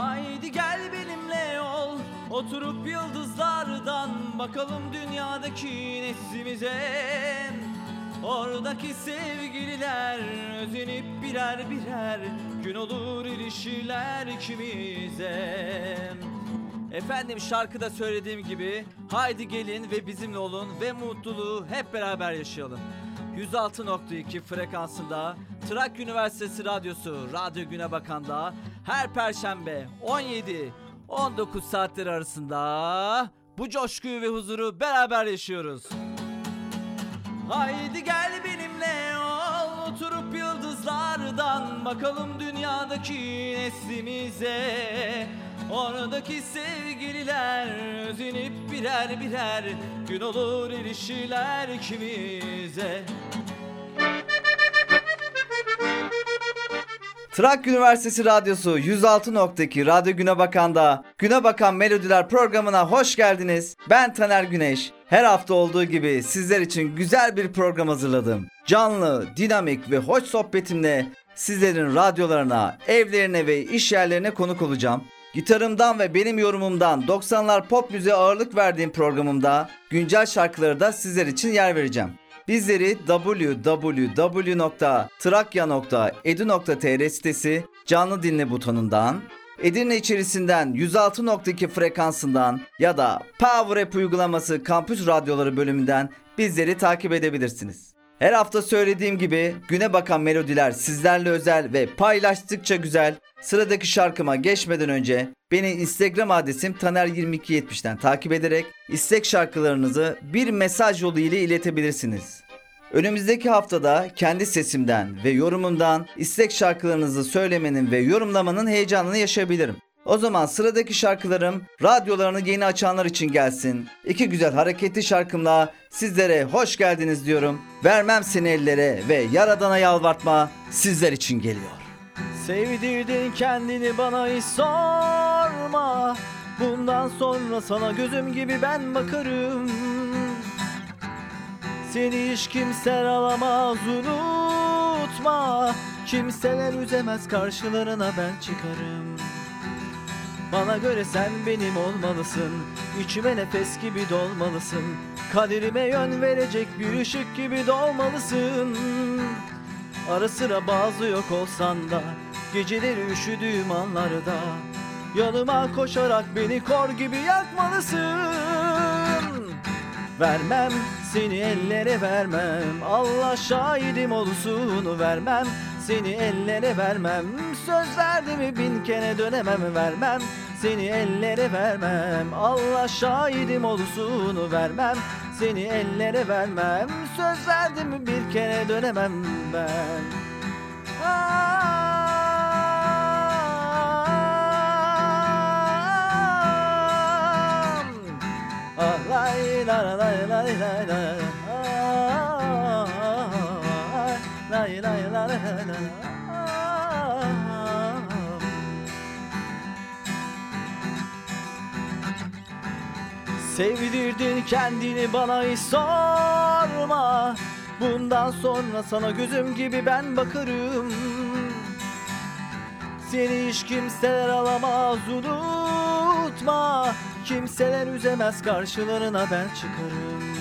Haydi gel benimle ol Oturup yıldızlardan Bakalım dünyadaki neslimize Oradaki sevgililer Özenip birer birer Gün olur ilişkiler ikimize Efendim şarkıda söylediğim gibi haydi gelin ve bizimle olun ve mutluluğu hep beraber yaşayalım. 106.2 frekansında Trakya Üniversitesi Radyosu Radyo Güne Bakan'da her perşembe 17 19 saatler arasında bu coşkuyu ve huzuru beraber yaşıyoruz. Haydi gel benimle ol Oturup yıldızlardan Bakalım dünyadaki neslimize Oradaki sevgililer Özenip birer birer Gün olur ilişkiler ikimize Trakya Üniversitesi Radyosu 106.2 Radyo Güne Bakan'da Güne Bakan Melodiler programına hoş geldiniz. Ben Taner Güneş. Her hafta olduğu gibi sizler için güzel bir program hazırladım. Canlı, dinamik ve hoş sohbetimle sizlerin radyolarına, evlerine ve iş yerlerine konuk olacağım. Gitarımdan ve benim yorumumdan 90'lar pop müziğe ağırlık verdiğim programımda güncel şarkıları da sizler için yer vereceğim. Bizleri www.trakya.edu.tr sitesi canlı dinle butonundan, Edirne içerisinden 106.2 frekansından ya da Power App uygulaması kampüs radyoları bölümünden bizleri takip edebilirsiniz. Her hafta söylediğim gibi güne bakan melodiler sizlerle özel ve paylaştıkça güzel. Sıradaki şarkıma geçmeden önce beni Instagram adresim taner2270'ten takip ederek istek şarkılarınızı bir mesaj yolu ile iletebilirsiniz. Önümüzdeki haftada kendi sesimden ve yorumumdan istek şarkılarınızı söylemenin ve yorumlamanın heyecanını yaşayabilirim. O zaman sıradaki şarkılarım radyolarını yeni açanlar için gelsin. İki güzel hareketli şarkımla sizlere hoş geldiniz diyorum. Vermem seni ellere ve yaradana yalvartma sizler için geliyor. Sevdirdin kendini bana hiç sorma. Bundan sonra sana gözüm gibi ben bakarım. Seni hiç kimse alamaz unutma. Kimseler üzemez karşılarına ben çıkarım. Bana göre sen benim olmalısın. İçime nefes gibi dolmalısın. Kaderime yön verecek bir ışık gibi doğmalısın Ara sıra bazı yok olsan da Geceleri üşüdüğüm anlarda Yanıma koşarak beni kor gibi yakmalısın. Vermem seni ellere vermem Allah şahidim olsun vermem Seni ellere vermem Söz verdim bin kere dönemem vermem Seni ellere vermem Allah şahidim olsun vermem Seni ellere vermem Söz verdim bir kere dönemem ben Ah, lay, la, la, lay, lay, lay, la, la, la, la. Ah. Sevdirdin kendini bana hiç sorma Bundan sonra sana gözüm gibi ben bakarım Seni hiç kimseler alamaz unutma Kimseler üzemez karşılarına ben çıkarım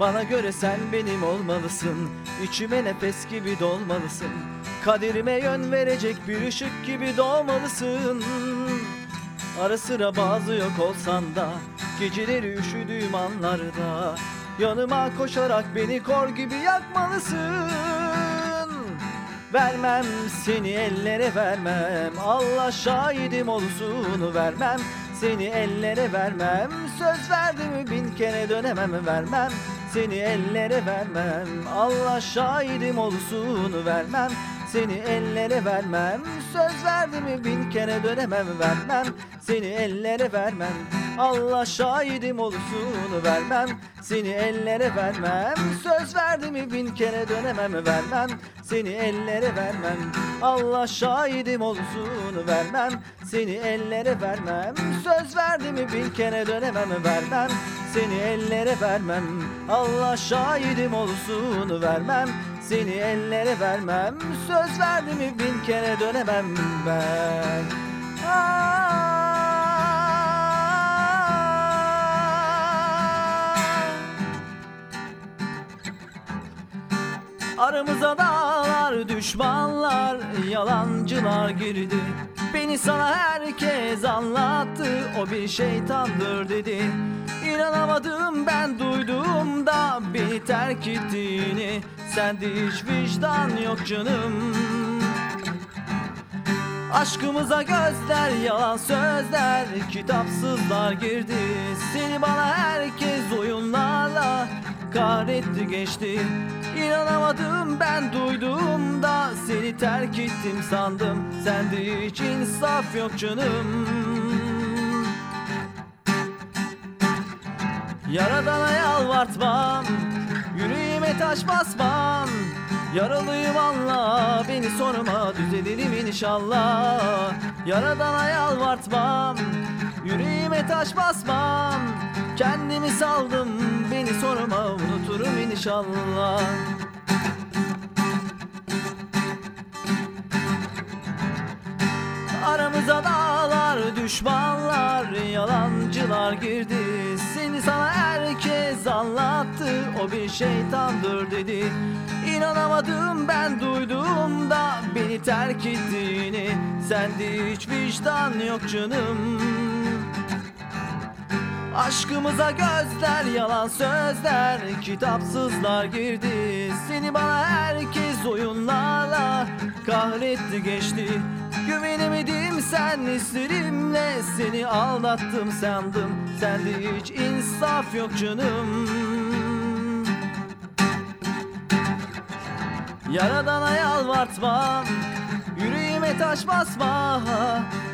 Bana göre sen benim olmalısın İçime nefes gibi dolmalısın. Kaderime yön verecek bir ışık gibi doğmalısın. Ara sıra bazı yok olsan da Geceleri üşüdüğüm anlarda Yanıma koşarak beni kor gibi yakmalısın. Vermem seni ellere vermem. Allah şahidim olsun vermem Seni ellere vermem. Söz verdim bin kere dönemem vermem Seni ellere vermem. Allah şahidim olsun vermem seni ellere vermem. Söz verdim bin kere dönemem vermem. Seni ellere vermem. Allah şahidim olsun vermem. Seni ellere vermem. Söz verdim bin kere dönemem vermem. Seni ellere vermem. Allah şahidim olsun vermem. Seni ellere vermem. Söz verdim bin kere dönemem vermem. Seni ellere vermem. Allah şahidim olsun vermem seni ellere vermem. Söz verdim bin kere dönemem ben. Aramıza dağlar, düşmanlar, yalancılar girdi. Beni sana herkes anlattı, o bir şeytandır dedi. İnanamadım ben duyduğumda beni terk ettiğini Sende hiç vicdan yok canım. Aşkımıza gözler yalan sözler Kitapsızlar girdi. Seni bana herkes oyunlarla Kahretti geçti. İnanamadım ben duyduğumda Seni terk ettim sandım. Sende hiç insaf yok canım. Yaradana yalvartmam Yüreğime taş basmam Yaralıyım anla beni sorma düzelirim inşallah. Yaradana yalvartmam Yüreğime taş basmam Kendimi saldım beni sorma unuturum inşallah. Aramıza dağlar, düşmanlar, yalancılar girdi anlattı, o bir şeytandır dedi. İnanamadım ben duyduğumda beni terk ettiğini. Sende hiç vicdan yok canım. Aşkımıza gözler yalan sözler Kitapsızlar girdi. Seni bana herkes oyunlarla Kahretti geçti Güvenemedim sen hislerimle Seni aldattım sandım. Sende hiç insaf yok canım. Yaradana yalvartmam Yüreğime taş basma.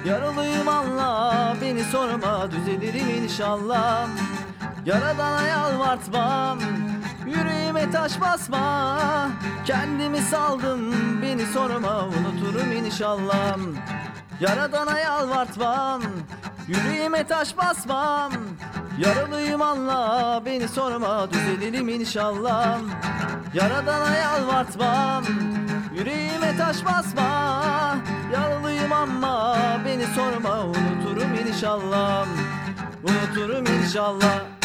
Yaralıyım anla Beni sorma düzelirim inşallah. Yaradana yalvartmam Yüreğime taş basma Kendimi saldım. Beni sorma unuturum inşallah. Yaradana yalvartmam Yüreğime taş basmam. Yaralıyım anla Beni sorma düzelirim inşallah. Yaradana yalvartmam Yüreğime taş basma. Yaralıyım ama Beni sorma unuturum inşallah. Unuturum inşallah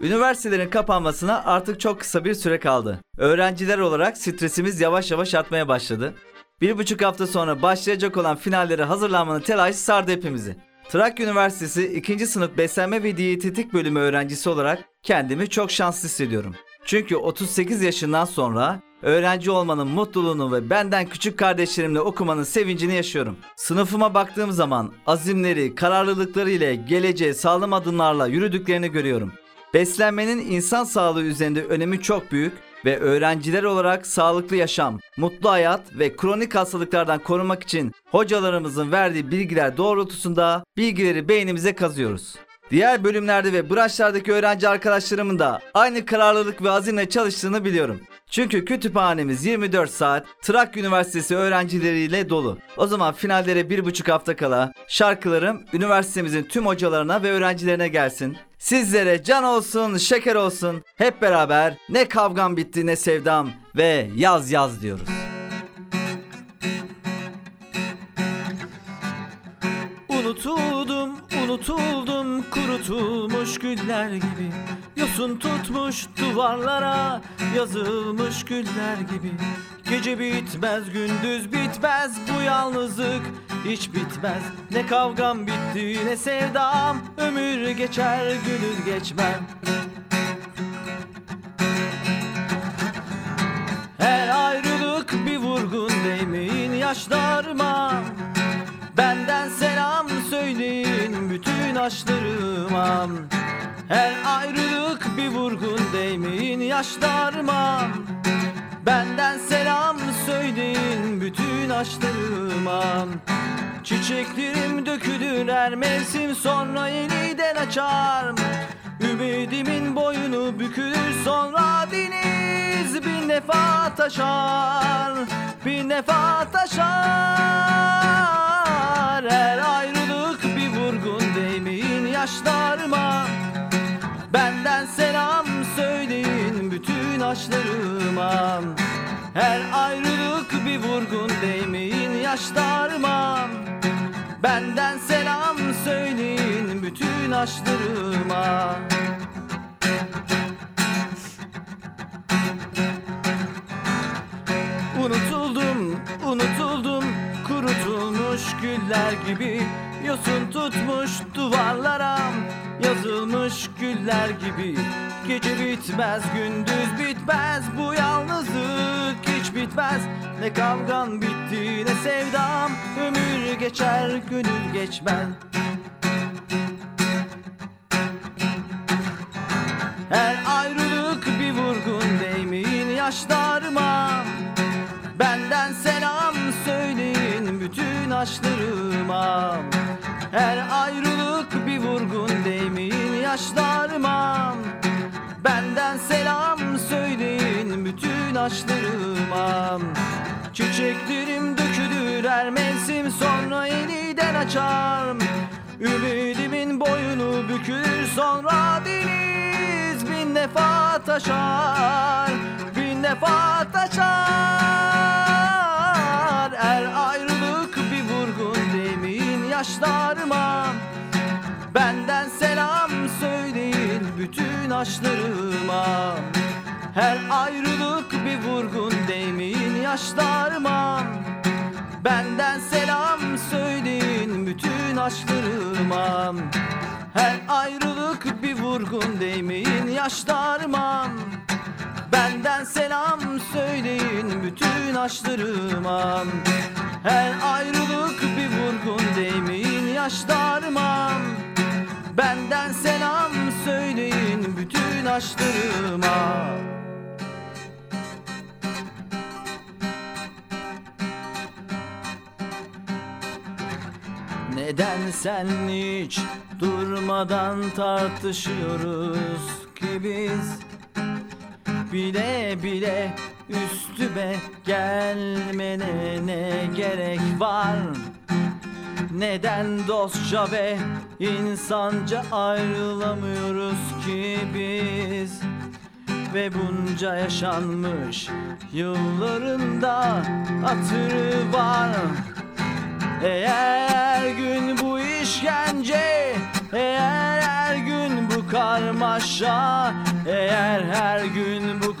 Üniversitelerin kapanmasına artık çok kısa bir süre kaldı. Öğrenciler olarak stresimiz yavaş yavaş artmaya başladı. Bir buçuk hafta sonra başlayacak olan finallere hazırlanmanın telaşı sardı hepimizi. Trakya Üniversitesi 2. sınıf beslenme ve diyetetik bölümü öğrencisi olarak kendimi çok şanslı hissediyorum. Çünkü 38 yaşından sonra öğrenci olmanın mutluluğunu ve benden küçük kardeşlerimle okumanın sevincini yaşıyorum. Sınıfıma baktığım zaman azimleri, kararlılıkları ile geleceğe sağlam adımlarla yürüdüklerini görüyorum. Beslenmenin insan sağlığı üzerinde önemi çok büyük ve öğrenciler olarak sağlıklı yaşam, mutlu hayat ve kronik hastalıklardan korunmak için hocalarımızın verdiği bilgiler doğrultusunda bilgileri beynimize kazıyoruz. Diğer bölümlerde ve branşlardaki öğrenci arkadaşlarımın da aynı kararlılık ve azimle çalıştığını biliyorum. Çünkü kütüphanemiz 24 saat Trakya Üniversitesi öğrencileriyle dolu. O zaman finallere bir buçuk hafta kala şarkılarım üniversitemizin tüm hocalarına ve öğrencilerine gelsin. Sizlere can olsun, şeker olsun. Hep beraber ne kavgam bitti ne sevdam ve yaz yaz diyoruz. Unutuldum, kurutulmuş güller gibi. Yosun tutmuş duvarlara yazılmış güller gibi. Gece bitmez gündüz bitmez bu yalnızlık hiç bitmez. Ne kavgam bitti ne sevdam ömür geçer gülür geçmem Her ayrılık bir vurgun değmeyin yaşlarıma Benden selam söyleyin bütün aşklarıma Her ayrılık bir vurgun değmeyin yaşlarıma. Benden selam söyleyin bütün aşklarıma Çiçeklerim dökülür her mevsim sonra yeniden açar Ümidimin boyunu bükülür sonra deniz bir nefa taşar Bir nefa taşar Her ayrılık bir vurgun değmeyin yaşlarıma. Benden selam söyleyin bütün aşklarıma Her ayrılık bir vurgun değmeyin yaşlarıma Benden selam söyleyin bütün aşklarıma. Unutuldum, unutuldum Kurutulmuş güller gibi Yosun tutmuş duvarlara Yazılmış güller gibi Gece bitmez, gündüz bitmez. Bu yalnızlık hiç bitmez. Ne kavgan bitti ne sevdam. Ömür geçer, gönül geçmez. Her ayrılık bir vurgun değmeyin yaşlarıma. Benden selam söyleyin bütün aşklarıma Her ayrılık bir vurgun değmeyin yaşlarıma? Benden selam söyleyin bütün aşklarıma. Çiçeklerim dökülür her mevsim sonra yeniden açar. Ümidimin boyunu bükülür sonra deniz bin defa taşar. Bin defa taşar yaşlarıma. Benden selam söyleyin bütün aşklarıma Her ayrılık bir vurgun demin yaşlarıma. Benden selam söyleyin bütün aşklarıma Her ayrılık bir vurgun değmeyin yaşlarıma Benden selam söyleyin bütün aşklarıma. Her ayrılık bir vurgun değmeyin yaşlarıma. Benden selam söyleyin bütün aşklarıma. Neden sen hiç durmadan tartışıyoruz ki biz Bile bile üstüme gelmene ne gerek var? Neden dostça ve insanca ayrılamıyoruz ki biz? Ve bunca yaşanmış yıllarında hatırı var. Eğer gün bu işkence Eğer her gün bu karmaşa Eğer her gün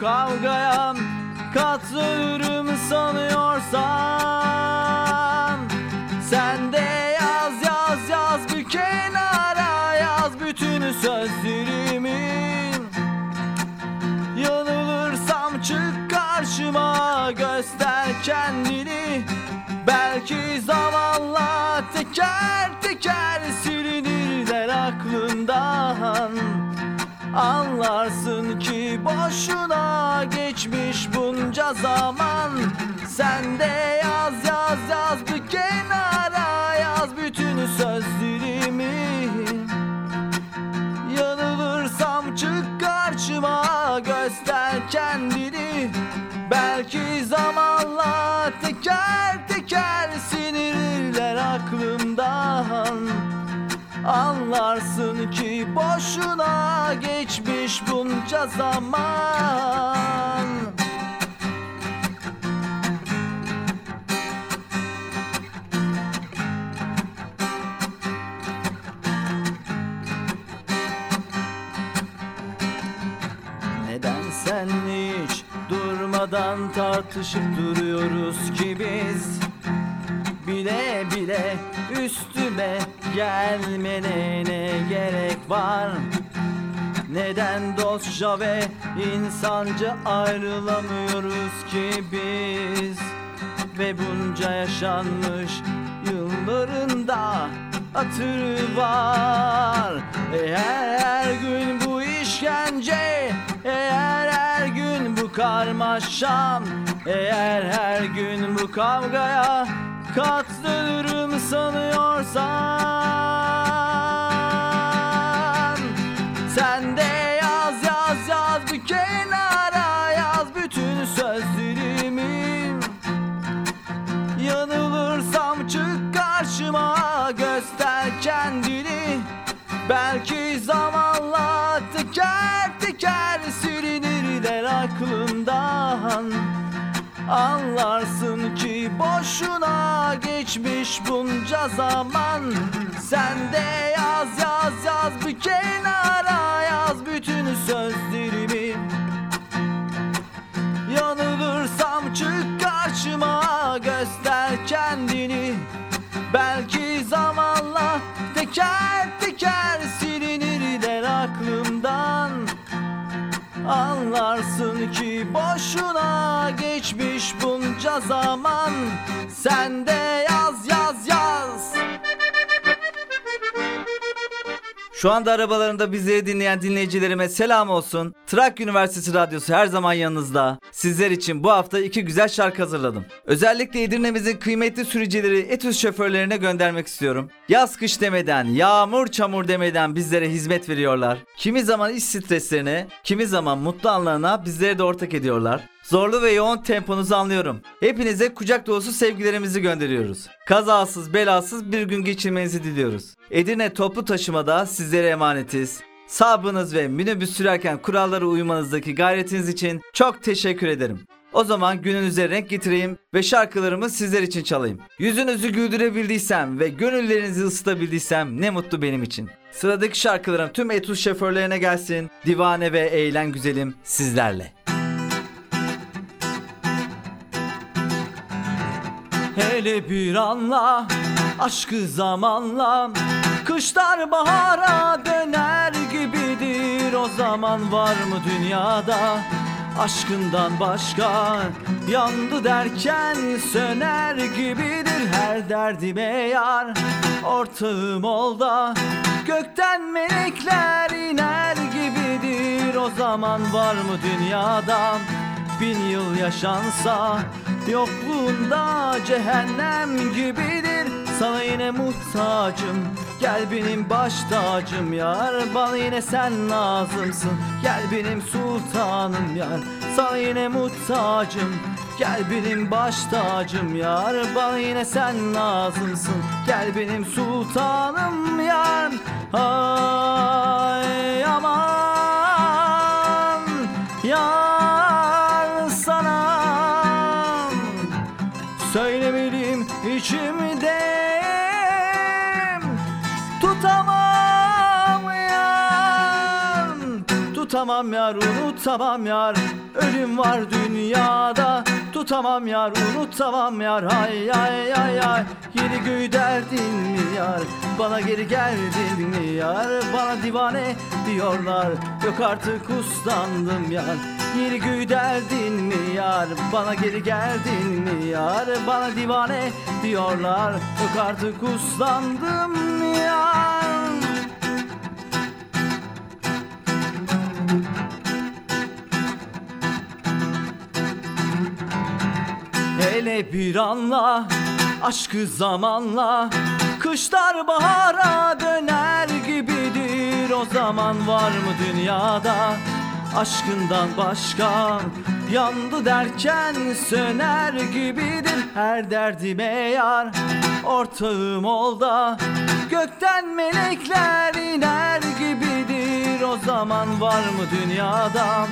kavgaya Katlanırım sanıyorsan Sen de yaz yaz yaz bir kenara Yaz bütün sözlerimi. Yanılırsam çık karşıma Göster kendini. Belki zamanla teker teker silinirler aklından Anlarsın ki boşuna geçmiş bunca zaman. Sen de yaz yaz yaz bir kenara yaz bütün sözlerimi. Yanılırsam çık karşıma göster kendini. Belki zamanla teker Anlarsın ki boşuna geçmiş bunca zaman. Neden sen hiç durmadan tartışıp duruyoruz ki biz? Bile bile üstüme gelmene ne gerek var? Neden dostça ve insanca ayrılamıyoruz ki biz? Ve bunca yaşanmış yıllarında hatırı var. Eğer her gün bu işkence Eğer her gün bu karmaşam. Eğer her gün bu kavgaya Katlanırım sanıyorsan. Sen de yaz yaz yaz bir kenara Yaz bütün sözlerimi. Yanılırsam çık karşıma göster kendini. Belki zamanla teker teker silinirler aklımdan Anlarsın ki boşuna geçmiş bunca zaman. Sen de yaz yaz yaz bir kenara yaz bütün sözlerimi. Yanılırsam çık karşıma göster kendini. Belki zamanla teker teker Anlarsın ki boşuna geçmiş bunca zaman. Sen de şu anda arabalarında bizleri dinleyen dinleyicilerime selam olsun. Trak Üniversitesi Radyosu her zaman yanınızda. Sizler için bu hafta iki güzel şarkı hazırladım. Özellikle Edirne'mizin kıymetli sürücüleri Etüs şoförlerine göndermek istiyorum. Yaz kış demeden, yağmur çamur demeden bizlere hizmet veriyorlar. Kimi zaman iş streslerine, kimi zaman mutlu anlarına bizleri de ortak ediyorlar. Zorlu ve yoğun temponuzu anlıyorum. Hepinize kucak dolusu sevgilerimizi gönderiyoruz. Kazasız belasız bir gün geçirmenizi diliyoruz. Edirne toplu taşımada sizlere emanetiz. Sabrınız ve minibüs sürerken kurallara uymanızdaki gayretiniz için çok teşekkür ederim. O zaman gününüze renk getireyim ve şarkılarımı sizler için çalayım. Yüzünüzü güldürebildiysem ve gönüllerinizi ısıtabildiysem ne mutlu benim için. Sıradaki şarkılarım tüm Etus şoförlerine gelsin. Divane ve eğlen güzelim sizlerle. Hele bir anla aşkı zamanla. Kışlar bahara döner gibidir. O zaman var mı dünyada Aşkından başka? Yandı derken söner gibidir her derdime yar. Ortağım ol da gökten melekler iner gibidir. O zaman var mı dünyada bin yıl yaşansa Yokluğunda cehennem gibidir. Sana yine muhtacım Gel benim baş tacım yar. Bana yine sen lazımsın Gel benim sultanım yar. Sana yine muhtacım Gel benim baş tacım yar. Bana yine sen lazımsın Gel benim sultanım yar. Ay aman Tutamam yar unutamam yar. Ölüm var dünyada. Tutamam yar unutamam yar. Ay ay ay ay. Yeni göğü derdin mi yar? Bana geri geldin mi yar? Bana divane diyorlar. Yok artık uslandım yar. Yeni göğü derdin mi yar? Bana geri geldin mi yar? Bana divane diyorlar. Yok artık uslandım yar Hele bir anla aşkı zamanla. Kışlar bahara döner gibidir. O zaman var mı dünyada aşkından başka? Yandı derken söner gibidir her derdime yar Ortağım ol da gökten melekler iner gibidir. O zaman var mı dünyada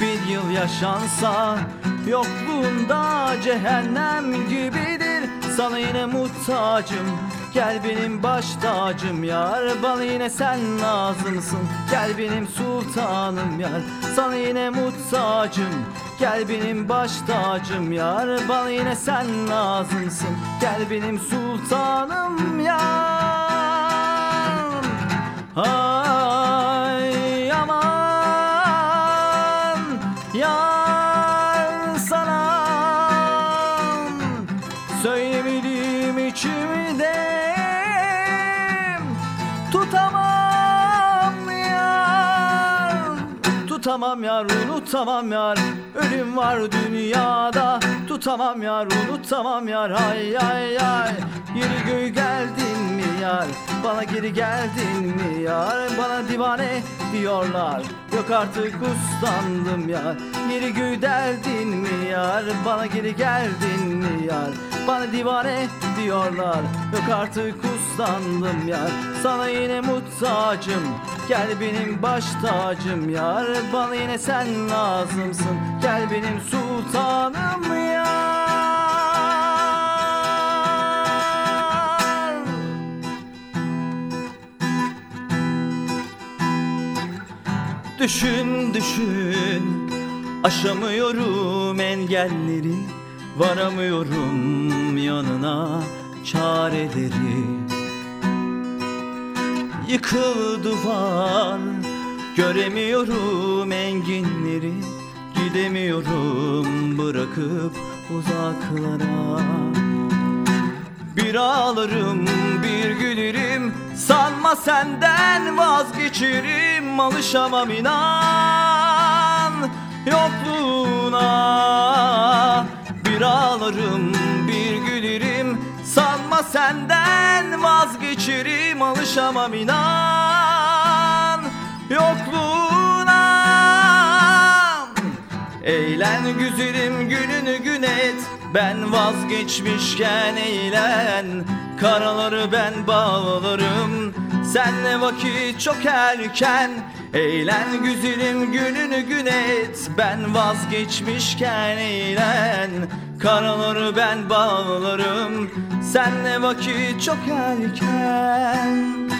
bir yıl yaşansa Yokluğunda cehennem gibidir. Sana yine muhtacım. Gel benim baş tacım yar. Bana yine sen lazımsın. Gel benim sultanım yar. Sana yine muhtacım. Gel benim baş tacım yar. Bana yine sen lazımsın. Gel benim sultanım yar. Ay yar unutamam yar. Ölüm var dünyada Tutamam yar unutamam yar. Ay ay ay Yeni göğü geldin mi yar? Bana geri geldin mi yar? Bana divane diyorlar. Yok artık uslandım yar. Yeri göğü deldin mi yar? Bana geri geldin mi yar bana divane diyorlar. Yok artık uslandım yar. Sana yine muhtacım. Gel benim baş tacım yar. Bana yine sen lazımsın. Gel benim sultanım yar. Düşün düşün. Aşamıyorum engelleri. Varamıyorum yanına çareleri. Yıkıl duvar Göremiyorum enginleri. Gidemiyorum bırakıp uzaklara. Bir ağlarım bir gülerim Sanma senden vazgeçerim Alışamam inan. Yokluğuna Bir ağlarım bir gülerim Sanma senden vazgeçerim Alışamam inan. Yokluğuna. Eğlen güzelim gününü gün et Ben vazgeçmişken eğlen Karaları ben bağlarım. Senle vakit çok erken Eğlen güzelim gününü gün et Ben vazgeçmişken eğlen Karaları ben bağlarım. Senle vakit çok erken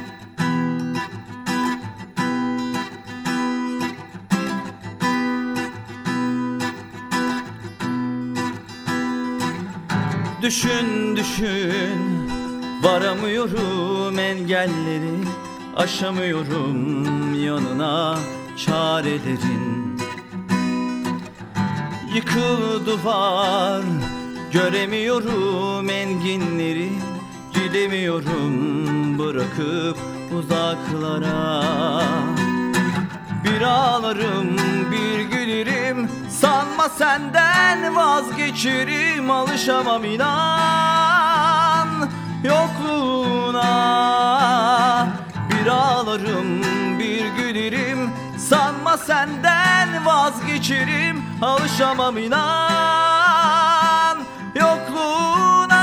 Düşün düşün. Varamıyorum engelleri. Aşamıyorum yanına çarelerin. Yıkıl duvar Göremiyorum enginleri. Gidemiyorum bırakıp uzaklara. Bir ağlarım bir gülerim Sanma senden vazgeçerim Alışamam inan. Yokluğuna Bir ağlarım bir gülerim. Sanma senden vazgeçerim Alışamam inan. Yokluğuna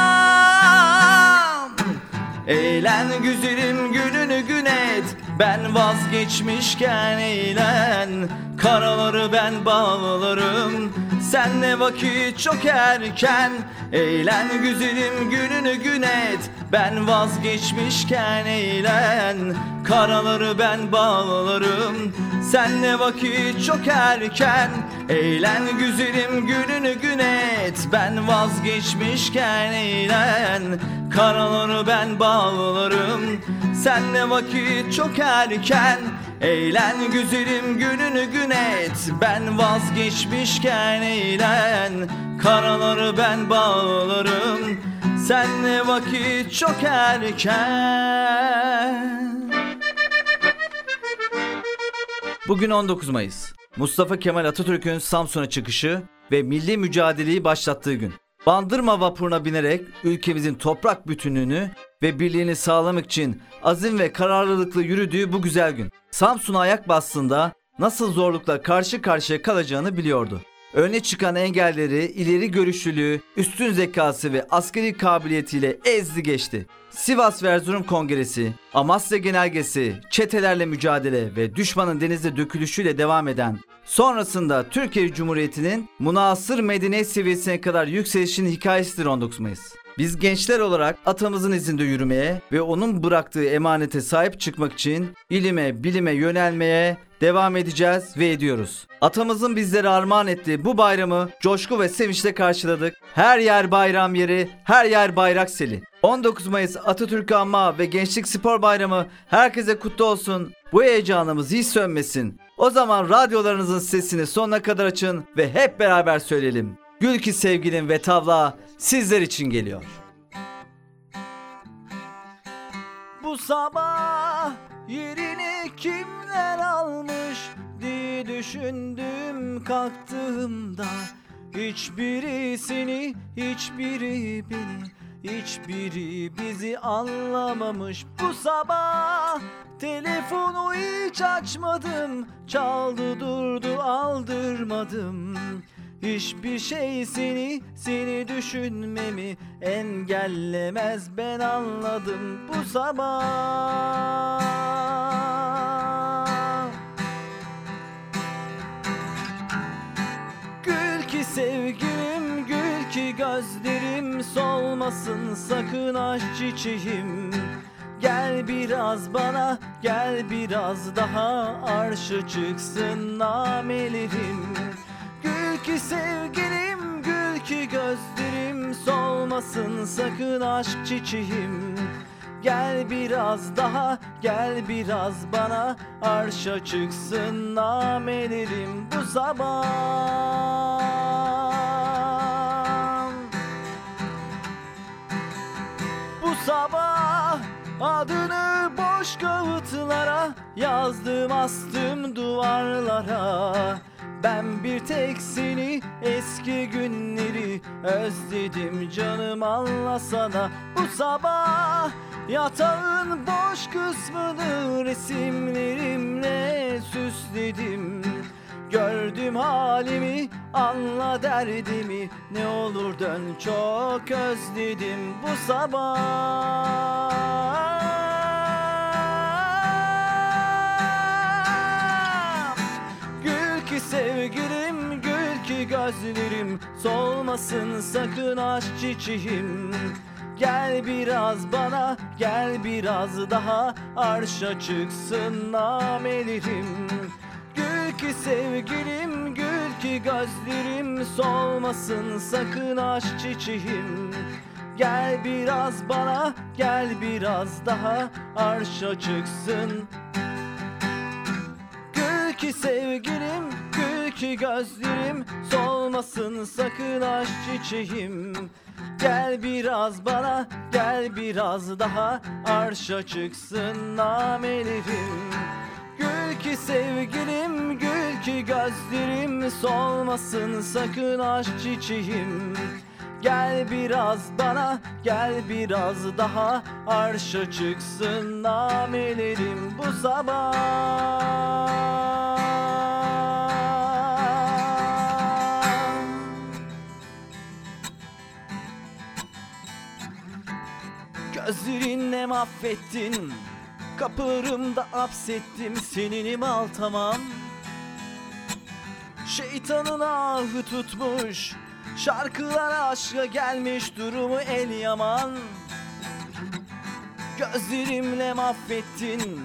Eğlen güzelim gününü gün et. Ben vazgeçmişken eğlen Karaları ben bağlarım. Senle vakit çok erken Eğlen güzelim gününü gün et. Ben vazgeçmişken eğlen. Karaları ben bağlarım. Senle vakit çok erken Eğlen güzelim gününü gün et. Ben vazgeçmişken eğlen Karaları ben bağlarım Senle vakit çok erken. Eğlen güzelim gününü gün et. Ben vazgeçmişken eğlen. Karaları ben bağlarım Senle vakit çok erken. Bugün 19 Mayıs. Mustafa Kemal Atatürk'ün Samsun'a çıkışı ve milli mücadeleyi başlattığı gün. Bandırma vapuruna binerek ülkemizin toprak bütünlüğünü ve birliğini sağlamak için azim ve kararlılıkla yürüdüğü bu güzel gün. Samsun'a ayak bastığında nasıl zorlukla karşı karşıya kalacağını biliyordu. Öne çıkan engelleri, ileri görüşlülüğü, üstün zekası ve askeri kabiliyetiyle ezdi geçti. Sivas ve Erzurum Kongresi, Amasya Genelgesi, çetelerle mücadele ve düşmanın denizde dökülüşüyle devam eden, sonrasında Türkiye Cumhuriyeti'nin münasır medeniyet seviyesine kadar yükselişinin hikayesidir 19 Mayıs. Biz gençler olarak atamızın izinde yürümeye ve onun bıraktığı emanete sahip çıkmak için ilime, bilime yönelmeye devam edeceğiz ve ediyoruz. Atamızın bizlere armağan ettiği bu bayramı coşku ve sevinçle karşıladık. Her yer bayram yeri, her yer bayrak seli. 19 Mayıs Atatürk Anma ve Gençlik Spor Bayramı herkese kutlu olsun. Bu heyecanımız hiç sönmesin. O zaman radyolarınızın sesini sonuna kadar açın ve hep beraber söyleyelim. Gül ki sevgilim ve tavla sizler için geliyor. Bu sabah yerini kimler almış diye düşündüm kalktığımda Hiçbiri seni, hiçbiri beni Hiçbiri bizi anlamamış. Bu sabah Telefonu hiç açmadım. Çaldı durdu aldırmadım. Hiçbir şey seni, seni düşünmemi engellemez. Ben anladım. Bu sabah Gül ki sevgilim gül ki gözlerim solmasın sakın aşk çiçeğim. Gel biraz bana gel biraz daha arşı çıksın namelerim. Gül ki sevgilim gül ki gözlerim solmasın sakın aşk çiçeğim. Gel biraz daha gel biraz bana. Arşa çıksın namelerim bu sabah Bu sabah adını boş kağıtlara Yazdım astım duvarlara. Ben bir tek seni eski günleri özledim canım anlasana. Bu sabah Yatağın boş kısmını resimlerimle süsledim. Gördüm halimi anla derdimi. Ne olur dön çok özledim bu sabah. Ki sevgilim gül ki gözlerim. Solmasın sakın aşk çiçeğim. Gel biraz bana gel biraz daha. Arşa çıksın namelerim. Gül ki sevgilim gül ki gözlerim. Solmasın sakın aşk çiçeğim. Gel biraz bana gel biraz daha. Arşa çıksın. Gül ki sevgilim gül ki gözlerim. Solmasın sakın aşk çiçeğim. Gel biraz bana gel biraz daha. Arşa çıksın namelerim. Gül ki sevgilim gül ki gözlerim. Solmasın sakın aşk çiçeğim. Gel biraz bana gel biraz daha. Arşa çıksın namelerim bu sabah. Özürünle mahvettin. Kapırımda hapsettim Seninim al tamam. Şeytanın ahı tutmuş Şarkılar aşka gelmiş durumu el yaman. Gözlerimle mahvettin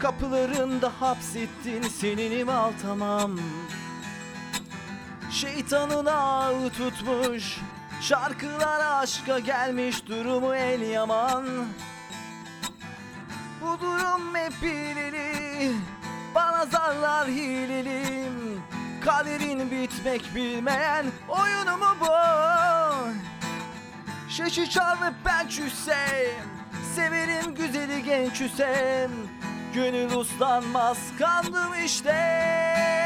Kapılarında hapsettin seninim al tamam. Şeytanın ağı tutmuş Şarkılar aşka gelmiş durumu el yaman. Bu durum hep hileli Bana zarlar hilelim. Kaderin bitmek bilmeyen oyunu mu bu? Şeşi çalıp ben çüssem Severim güzeli genç Hüsem Gönül uslanmaz kandım işte.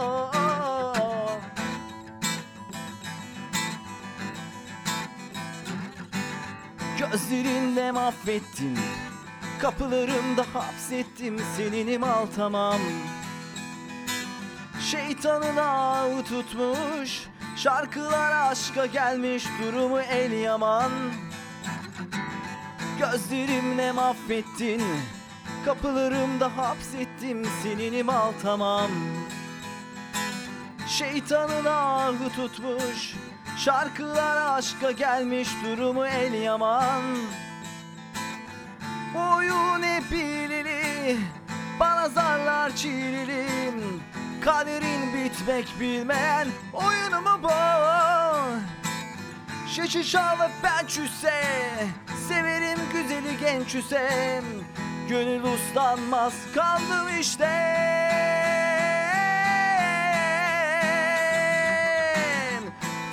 Gözlerinde mahvettin. Kapılarımda hapsettim Seninim al tamam. Şeytanın ağı tutmuş Şarkılar aşka gelmiş Durumu el yaman. Gözlerimle mahvettin Kapılarımda hapsettim Seninim al tamam. Şeytanın ağı tutmuş Şarkılar aşka gelmiş durumu el yaman. Oyun hep ilili Bana zarlar çiğlilim Kaderin bitmek bilmeyen oyunumu bu Şişi şalı ben çüse Severim güzeli genç üsem Gönül uslanmaz kaldım işte.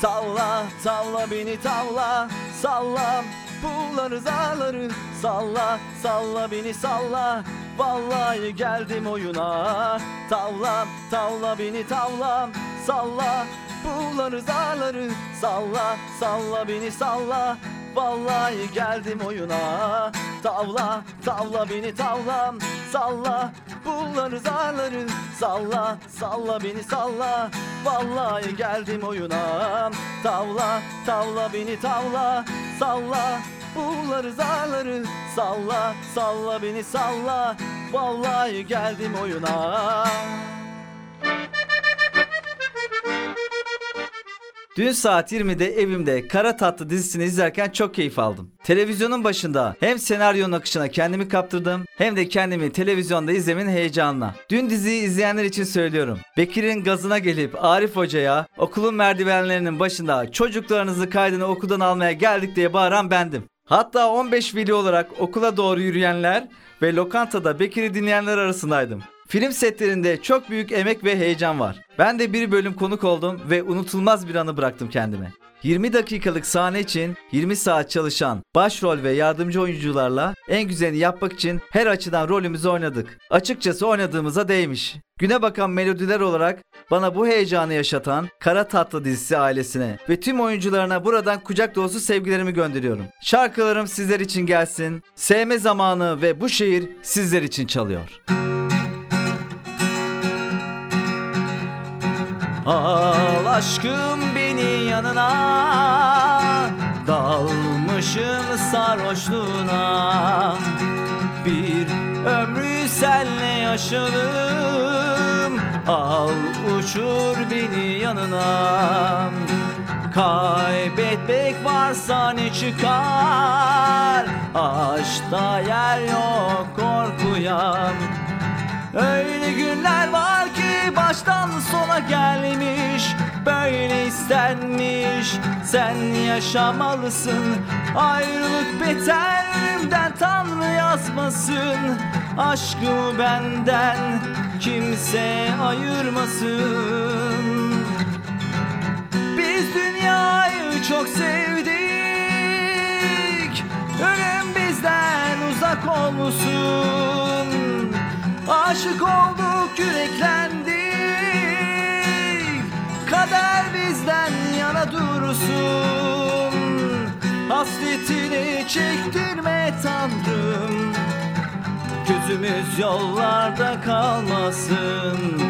Tavla tavla beni tavla Salla. Pulları zarları Salla salla beni salla. Vallahi geldim oyuna. Tavla tavla beni tavla Salla. Pulları zarları Salla salla beni salla. Vallahi geldim oyuna. Tavla tavla beni tavla. Salla bunları zarları. Salla salla beni salla. Vallahi geldim oyuna. Tavla tavla beni tavla. Salla bunları zarları. Salla salla beni salla. Vallahi geldim oyuna Dün saat 20'de evimde Kara Tatlı dizisini izlerken çok keyif aldım. Televizyonun başında hem senaryonun akışına kendimi kaptırdım hem de kendimi televizyonda izlemenin heyecanına. Dün diziyi izleyenler için söylüyorum. Bekir'in gazına gelip Arif Hoca'ya okulun merdivenlerinin başında çocuklarınızı kaydını okuldan almaya geldik diye bağıran bendim. Hatta 15 veli olarak okula doğru yürüyenler ve lokantada Bekir'i dinleyenler arasındaydım. Film setlerinde çok büyük emek ve heyecan var. Ben de bir bölüm konuk oldum ve unutulmaz bir anı bıraktım kendime. 20 dakikalık sahne için 20 saat çalışan başrol ve yardımcı oyuncularla en güzelini yapmak için her açıdan rolümüzü oynadık. Açıkçası oynadığımıza değmiş. Güne bakan melodiler olarak bana bu heyecanı yaşatan Kara Tatlı dizisi ailesine ve tüm oyuncularına buradan kucak dolusu sevgilerimi gönderiyorum. Şarkılarım sizler için gelsin. Sevme zamanı ve bu şehir sizler için çalıyor. Al aşkım beni yanına. Dalmışım sarhoşluğuna. Bir ömrü senle yaşadım Al uçur beni yanına. Kaybetmek varsa ne çıkar? Aşkta yer yok korkuyan Öyle günler var ki baştan sona gelmiş. Böyle istenmiş. Sen yaşamalısın. Ayrılık beter ölümden Tanrı yazmasın. Aşkı benden kimse ayırmasın. Biz dünyayı çok sevdik. Ölüm bizden uzak olmasın Aşık olduk yüreklendik. Kader bizden yana dursun. Hasretini çektirme Tanrım. Gözümüz yollarda kalmasın.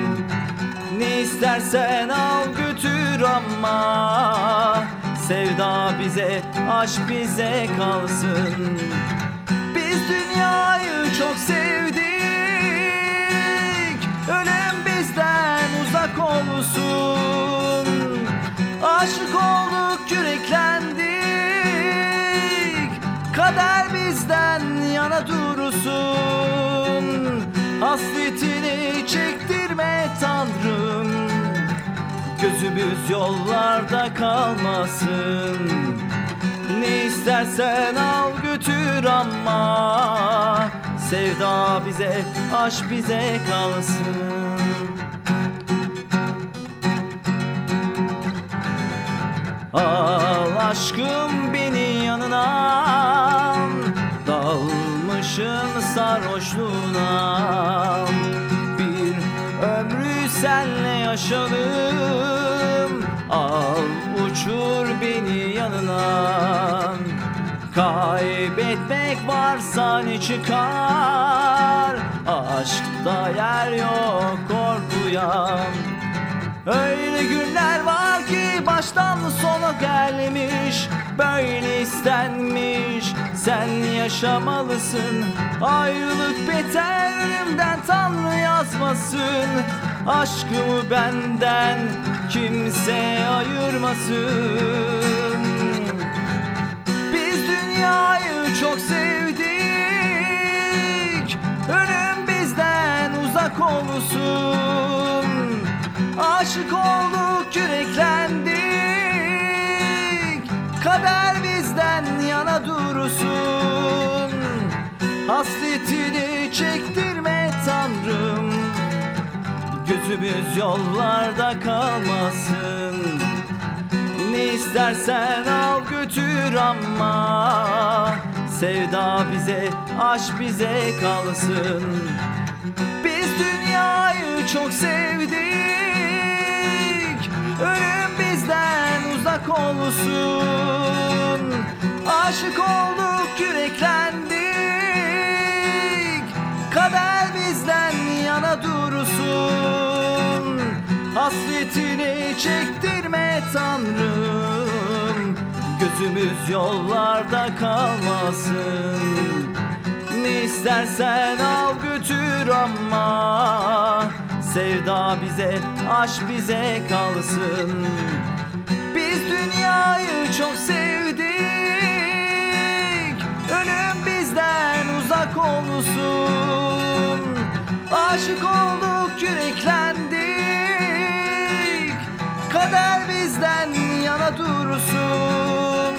Ne istersen al götür ama. Sevda bize, aşk bize kalsın. Biz dünyayı çok sevdik Ölüm bizden uzak olsun. Aşık olduk yüreklendik. Kader bizden yana dursun. Hasretini çektirme Tanrım. Gözümüz yollarda kalmasın. Ne istersen al götür ama Sevda bize, aşk bize kalsın. Al aşkım beni yanına. Dalmışım sarhoşluğuna. Bir ömrü senle yaşadım. Al uçur beni yanına Kaybetmek varsa ne çıkar. Aşkta yer yok korkuyan. Öyle günler var ki baştan sona gelmiş. Böyle istenmiş. Sen yaşamalısın. Ayrılık beter ölümden Tanrı yazmasın. Aşkımı benden kimse ayırmasın dünyayı çok sevdik. Ölüm bizden uzak olsun. Aşık olduk yüreklendik. Kader bizden yana dursun. Hasretini çektirme Tanrım. Gözümüz yollarda kalmasın istersen al götür ama. Sevda bize, aşk bize kalsın. Biz dünyayı çok sevdik. Ölüm bizden uzak olsun. Aşık olduk yüreklendik. Kader bizden Hasretini çektirme Tanrım. Gözümüz yollarda kalmasın. Ne istersen al götür ama. Sevda bize, aşk bize kalsın. Biz dünyayı çok sevdik. Ölüm bizden uzak olsun. Aşık olduk yüreklendik dursun.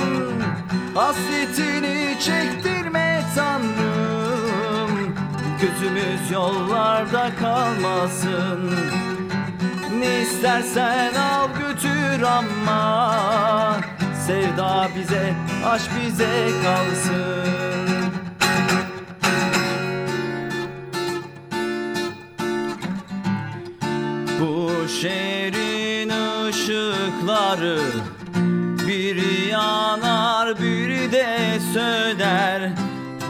Hasretini çektirme Tanrım. Gözümüz yollarda kalmasın. Ne istersen al götür ama. Sevda bize, aşk bize kalsın. Bu şehrin ışıkları yanar biri de söner.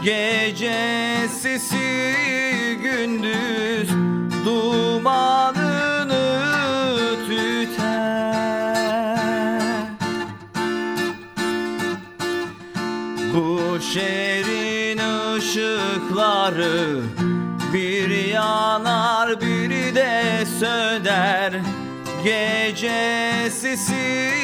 Gece sesi gündüz Dumanını tüter. Bu şehrin ışıkları Bir yanar biri de söner. Gece sesi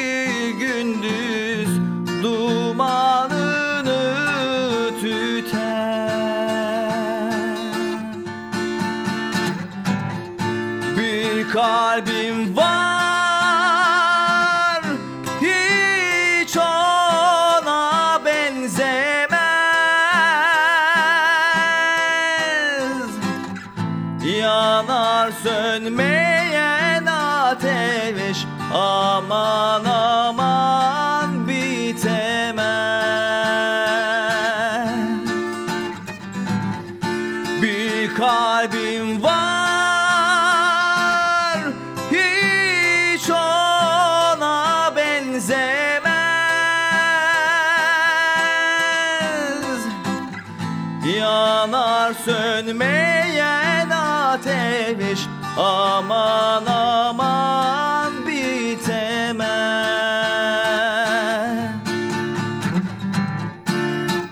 Aman aman bitemez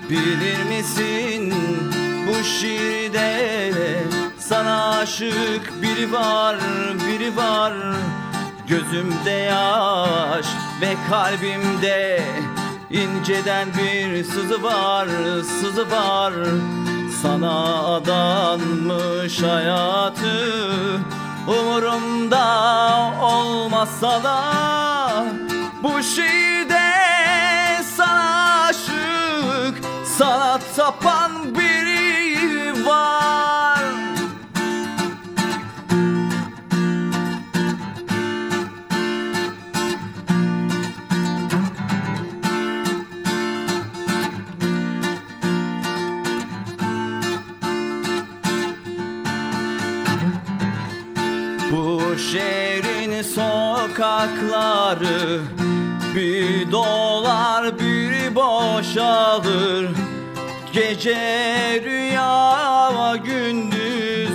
Bilir misin bu şiirde Sana aşık biri var, biri var? Gözümde yaş ve kalbimde inceden bir sızı var, sızı var Sana adanmış hayatı Umurumda olmasa da Bu şiirde sana aşık Sana tapan biri sokakları Bir dolar bir boşalır. Gece rüya gündüz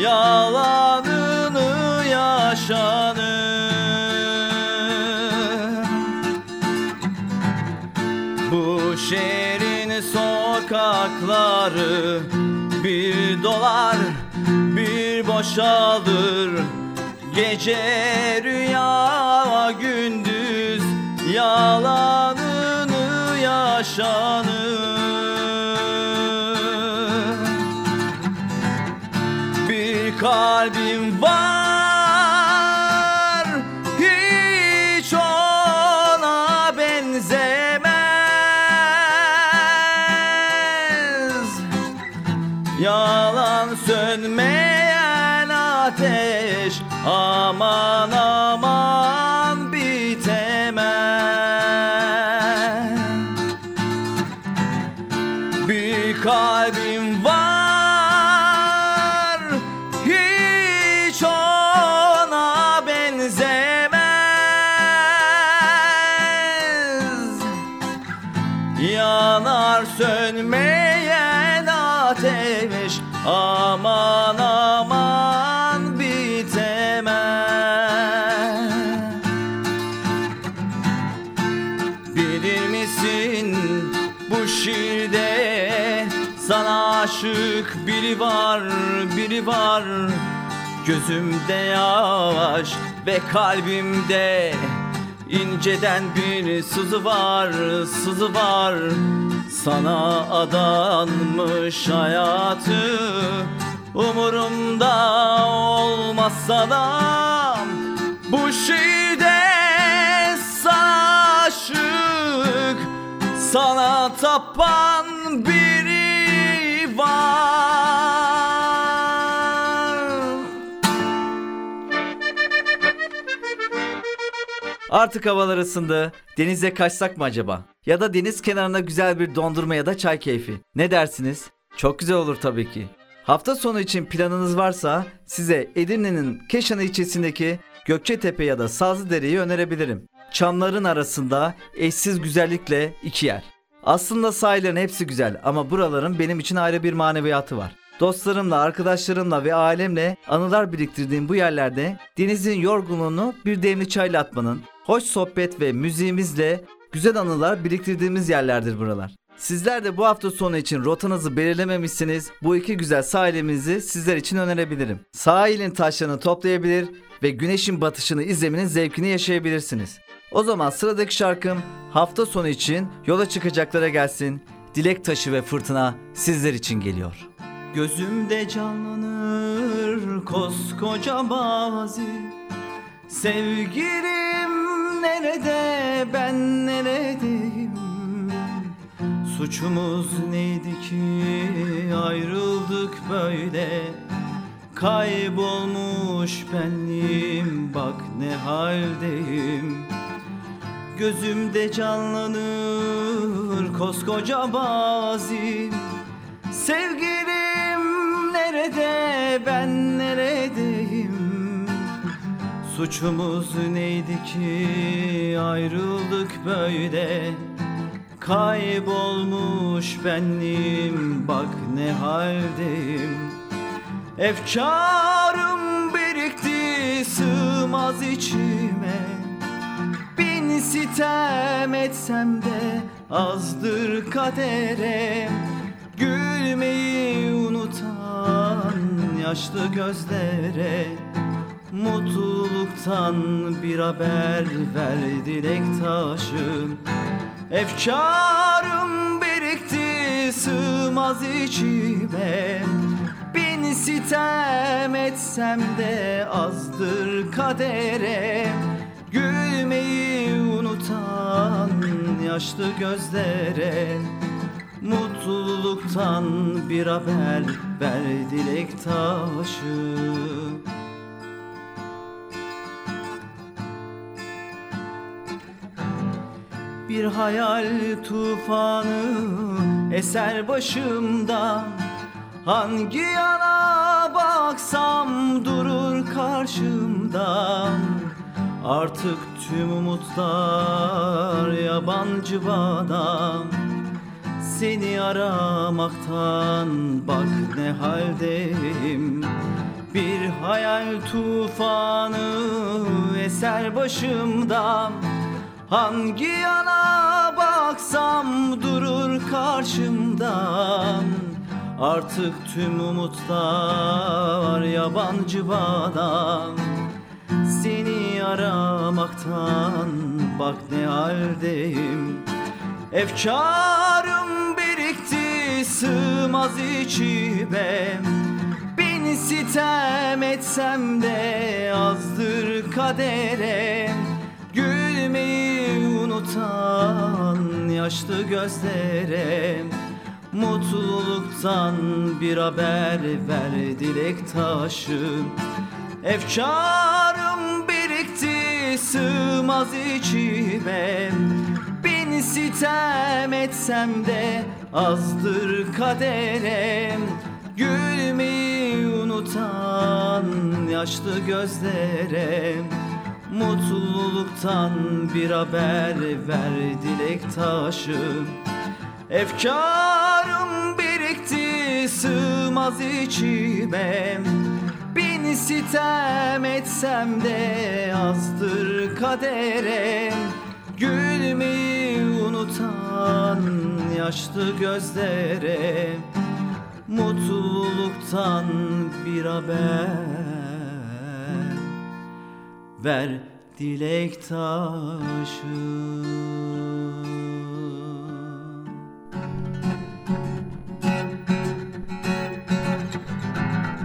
Yalanını yaşanır. Bu şehrin sokakları Bir dolar bir boşalır Gece rüya gündüz Yalanını yaşanır. Bir kalbim var biri var, biri var. Gözümde yaş ve kalbimde inceden bir sızı var, sızı var. Sana adanmış hayatı Umurumda olmazsa da Bu şiirde sana aşık Sana tapan biri var Artık havalar ısındı. Denize kaçsak mı acaba? Ya da deniz kenarında güzel bir dondurma ya da çay keyfi. Ne dersiniz? Çok güzel olur tabii ki. Hafta sonu için planınız varsa size Edirne'nin Keşanı ilçesindeki Gökçetepe ya da Sazlıdere'yi önerebilirim. Çamların arasında eşsiz güzellikle iki yer. Aslında sahillerin hepsi güzel ama buraların benim için ayrı bir maneviyatı var. Dostlarımla, arkadaşlarımla ve ailemle anılar biriktirdiğim bu yerlerde denizin yorgunluğunu bir demli çayla atmanın, hoş sohbet ve müziğimizle güzel anılar biriktirdiğimiz yerlerdir buralar. Sizler de bu hafta sonu için rotanızı belirlememişsiniz. Bu iki güzel sahilimizi sizler için önerebilirim. Sahilin taşlarını toplayabilir ve güneşin batışını izlemenin zevkini yaşayabilirsiniz. O zaman sıradaki şarkım hafta sonu için yola çıkacaklara gelsin. Dilek taşı ve fırtına sizler için geliyor. Gözümde canlanır koskoca mazi Sevgilim nerede ben neredeyim Suçumuz neydi ki ayrıldık böyle Kaybolmuş benliğim bak ne haldeyim Gözümde canlanır koskoca mazi Sevgilim nerede ben neredeyim? Suçumuz neydi ki ayrıldık böyle? Kaybolmuş benliğim bak ne haldeyim. Efkarım birikti sığmaz içime Bin sitem etsem de azdır kaderem Gülmeyi unutan yaşlı gözlere Mutluluktan bir haber ver dilek taşım. Efkarım birikti sığmaz içime. Bin sitem etsem de azdır kadere Gülmeyi unutan yaşlı gözlere Mutluluktan bir haber ver dilek taşı. Bir hayal tufanı eser başımda. Hangi yana baksam durur karşımda Artık tüm umutlar yabancı bana Seni aramaktan bak ne haldeyim. Bir hayal tufanı eser başımdan. Hangi yana baksam durur karşımdan. Artık tüm umutlar yabancı bana Seni aramaktan bak ne haldeyim. Efkarım birikti sığmaz içime. Bin sitem etsem de azdır kadere. Gülmeyi unutan yaşlı gözlere. Mutluluktan bir haber ver dilek taşım Efkarım birikti sığmaz içime. Bin sitem etsem de azdır kaderem Gülmeyi unutan yaşlı gözlere Mutluluktan bir haber ver dilek taşım. Efkarım birikti sığmaz içime sitem etsem de azdır kadere. Gülmeyi unutan yaşlı gözlere Mutluluktan bir haber. Ver dilek taşı.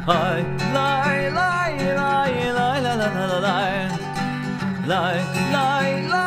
Hay lay lay lay lay la la la la lay Lay lay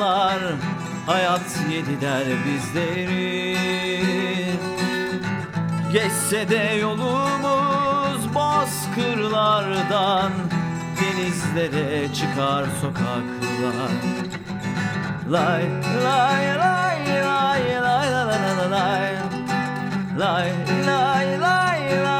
yarınlar Hayat yediler bizleri Geçse de yolumuz bozkırlardan Denizlere çıkar sokaklar Lay lay lay lay lay la la la la lay Lay lay lay lay lay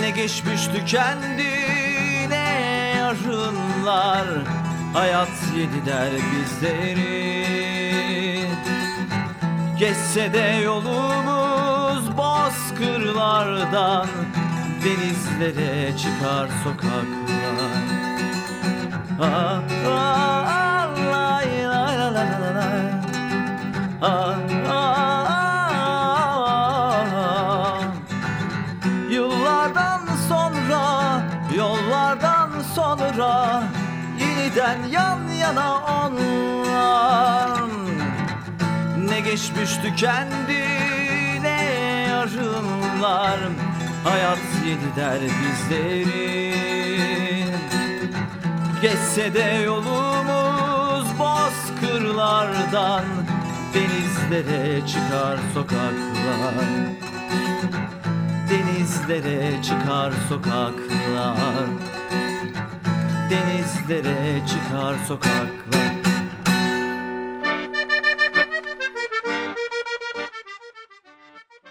ne geçmiş tükendi ne yarınlar. Hayat yediler bizleri. Geçse de yolumuz bozkırlardan Denizlere çıkar sokaklar. Ah, ah, ah, lay, la, la, la, la, lay. Ah, ah, Yeniden yan yana onlar Ne geçmiş tükendi ne yarınlar Hayat yediler bizleri. Geçse de yolumuz bozkırlardan Denizlere çıkar sokaklar. Denizlere çıkar sokaklar Denizlere çıkar sokaklar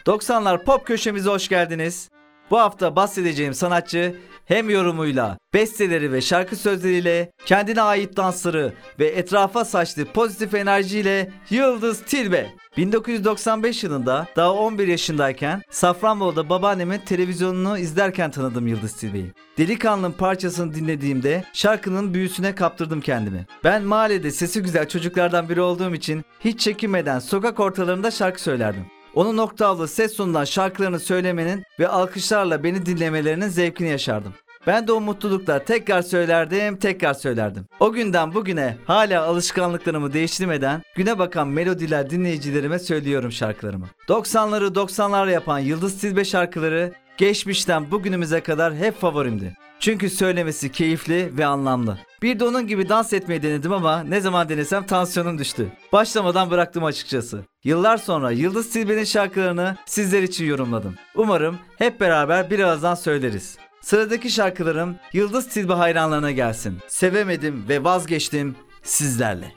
...90'lar pop köşemize hoş geldiniz. Bu hafta bahsedeceğim sanatçı hem yorumuyla, besteleri ve şarkı sözleriyle, kendine ait dansları ve etrafa saçtığı pozitif enerjiyle Yıldız Tilbe. 1995 yılında daha 11 yaşındayken Safranbolu'da babaannemin televizyonunu izlerken tanıdım Yıldız Tilbe'yi. Delikanlının parçasını dinlediğimde şarkının büyüsüne kaptırdım kendimi. Ben mahallede sesi güzel çocuklardan biri olduğum için hiç çekinmeden sokak ortalarında şarkı söylerdim. Onun oktavlı ses tonundan şarkılarını söylemenin ve alkışlarla beni dinlemelerinin zevkini yaşardım. Ben de o mutlulukla tekrar söylerdim, tekrar söylerdim. O günden bugüne hala alışkanlıklarımı değiştirmeden güne bakan melodiler dinleyicilerime söylüyorum şarkılarımı. 90'ları 90'lar yapan Yıldız Tilbe şarkıları geçmişten bugünümüze kadar hep favorimdi. Çünkü söylemesi keyifli ve anlamlı. Bir de onun gibi dans etmeyi denedim ama ne zaman denesem tansiyonum düştü. Başlamadan bıraktım açıkçası. Yıllar sonra Yıldız Tilbe'nin şarkılarını sizler için yorumladım. Umarım hep beraber bir ağızdan söyleriz. Sıradaki şarkılarım Yıldız Tilbe hayranlarına gelsin. Sevemedim ve vazgeçtim sizlerle.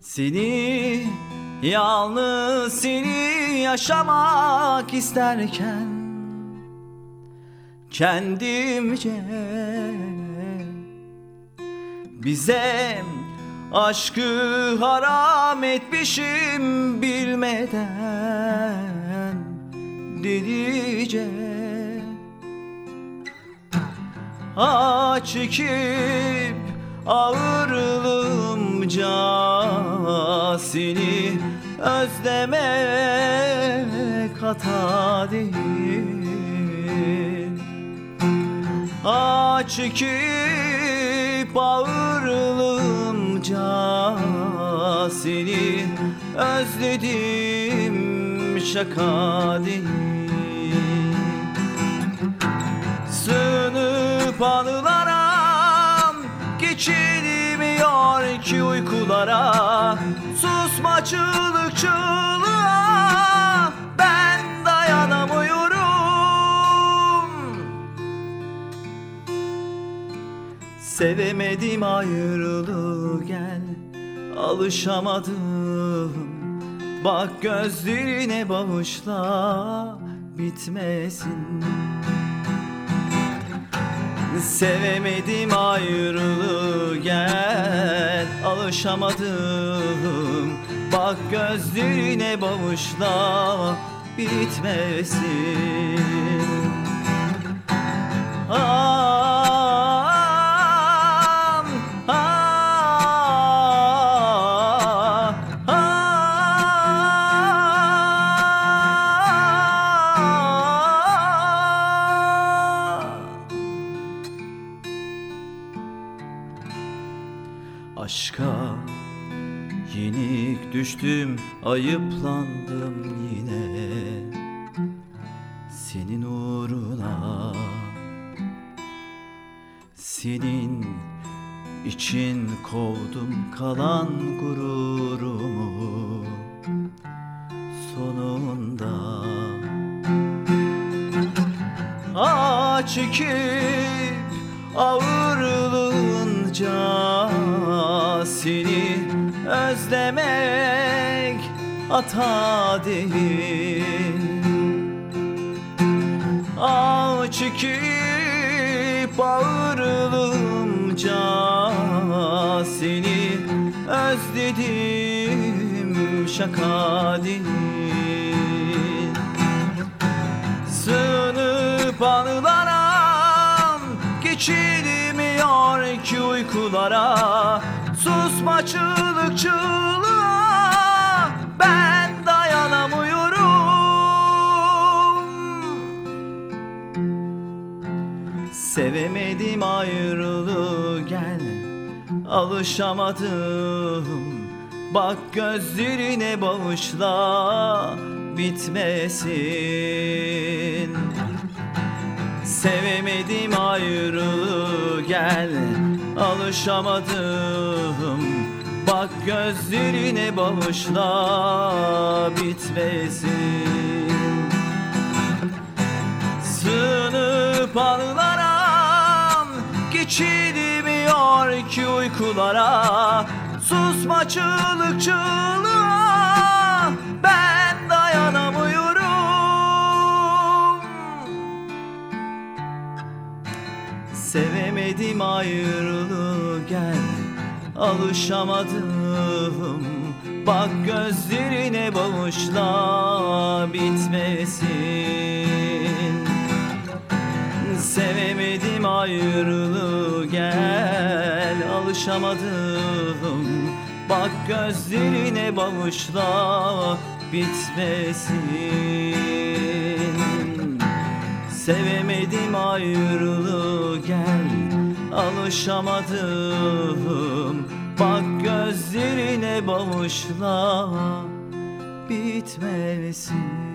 Seni yalnız seni yaşamak isterken kendimce bize aşkı haram etmişim bilmeden delice. Ah çekip ağırlığımca seni özlemek hata değil. Ah çekip ağırlığımca seni özledim şaka değil. Sığınıp anılara Geçilmiyor ki uykulara. Susma çığlık çığlığa Ben dayanamıyorum Sevemedim ayrılığı gel Alışamadım. Bak gözlerine bağışla bitmesin. Sevemedim ayrılığı gel Alışamadım. Bak gözlerine bağışla bitmesin. Ah, düştüm, ayıplandım yine. Senin uğruna Senin için kovdum kalan gururumu. Sonunda Ah çekip ağırlığınca seni özlemek hata değil Ah çekip ağırlığımca seni özledim şaka değil. Sığınıp anılara Geçilmiyor ki uykulara Susma çığlık çığlığa Ben dayanamıyorum. Sevemedim ayrılığı gel Alışamadım Bak gözlerine bağışla bitmesin. Sevemedim ayrılığı gel Alışamadım Bak gözlerine bağışla bitmesin. Sığınıp anılara Geçilmiyor ki uykulara. Susma çığlık çığlığa Sevemedim ayrılığı gel Alışamadım Bak gözlerine bağışla bitmesin. Sevemedim ayrılığı gel Alışamadım Bak gözlerine bağışla bitmesin Sevemedim ayrılığı gel Alışamadım. Bak gözlerine bağışla bitmesin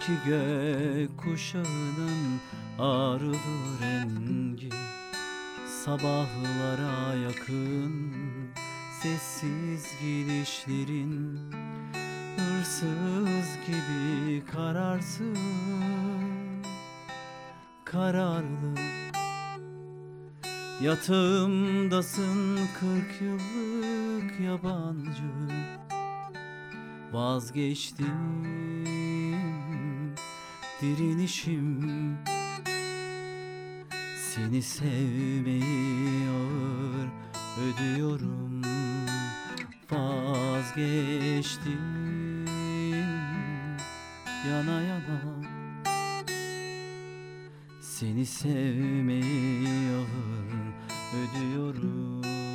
Yüzündeki gök kuşağının arılı rengi Sabahlara yakın sessiz gidişlerin Hırsız gibi kararsız Kararlı. Yatağımdasın kırk yıllık yabancı Vazgeçtim direnişim. Seni sevmeyi ağır ödüyorum. Vazgeçtim yana yana. Seni sevmeyi ağır ödüyorum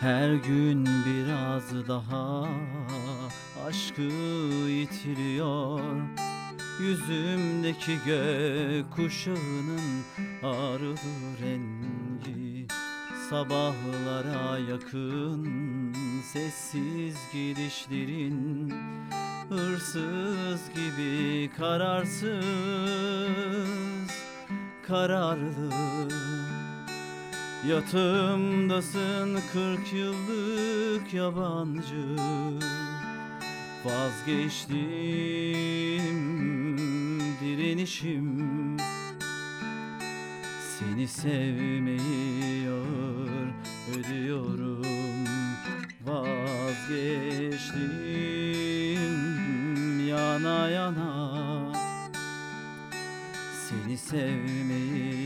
Her gün biraz daha aşkı yitiriyor. Yüzümdeki gök kuşağının arılı rengi Sabahlara yakın sessiz gidişlerin Hırsız gibi kararsız Kararlı Yatağımdasın kırk yıllık yabancı. Vazgeçtim direnişim. Seni sevmeyi ödüyorum. Vazgeçtim yana yana. Seni sevmeyi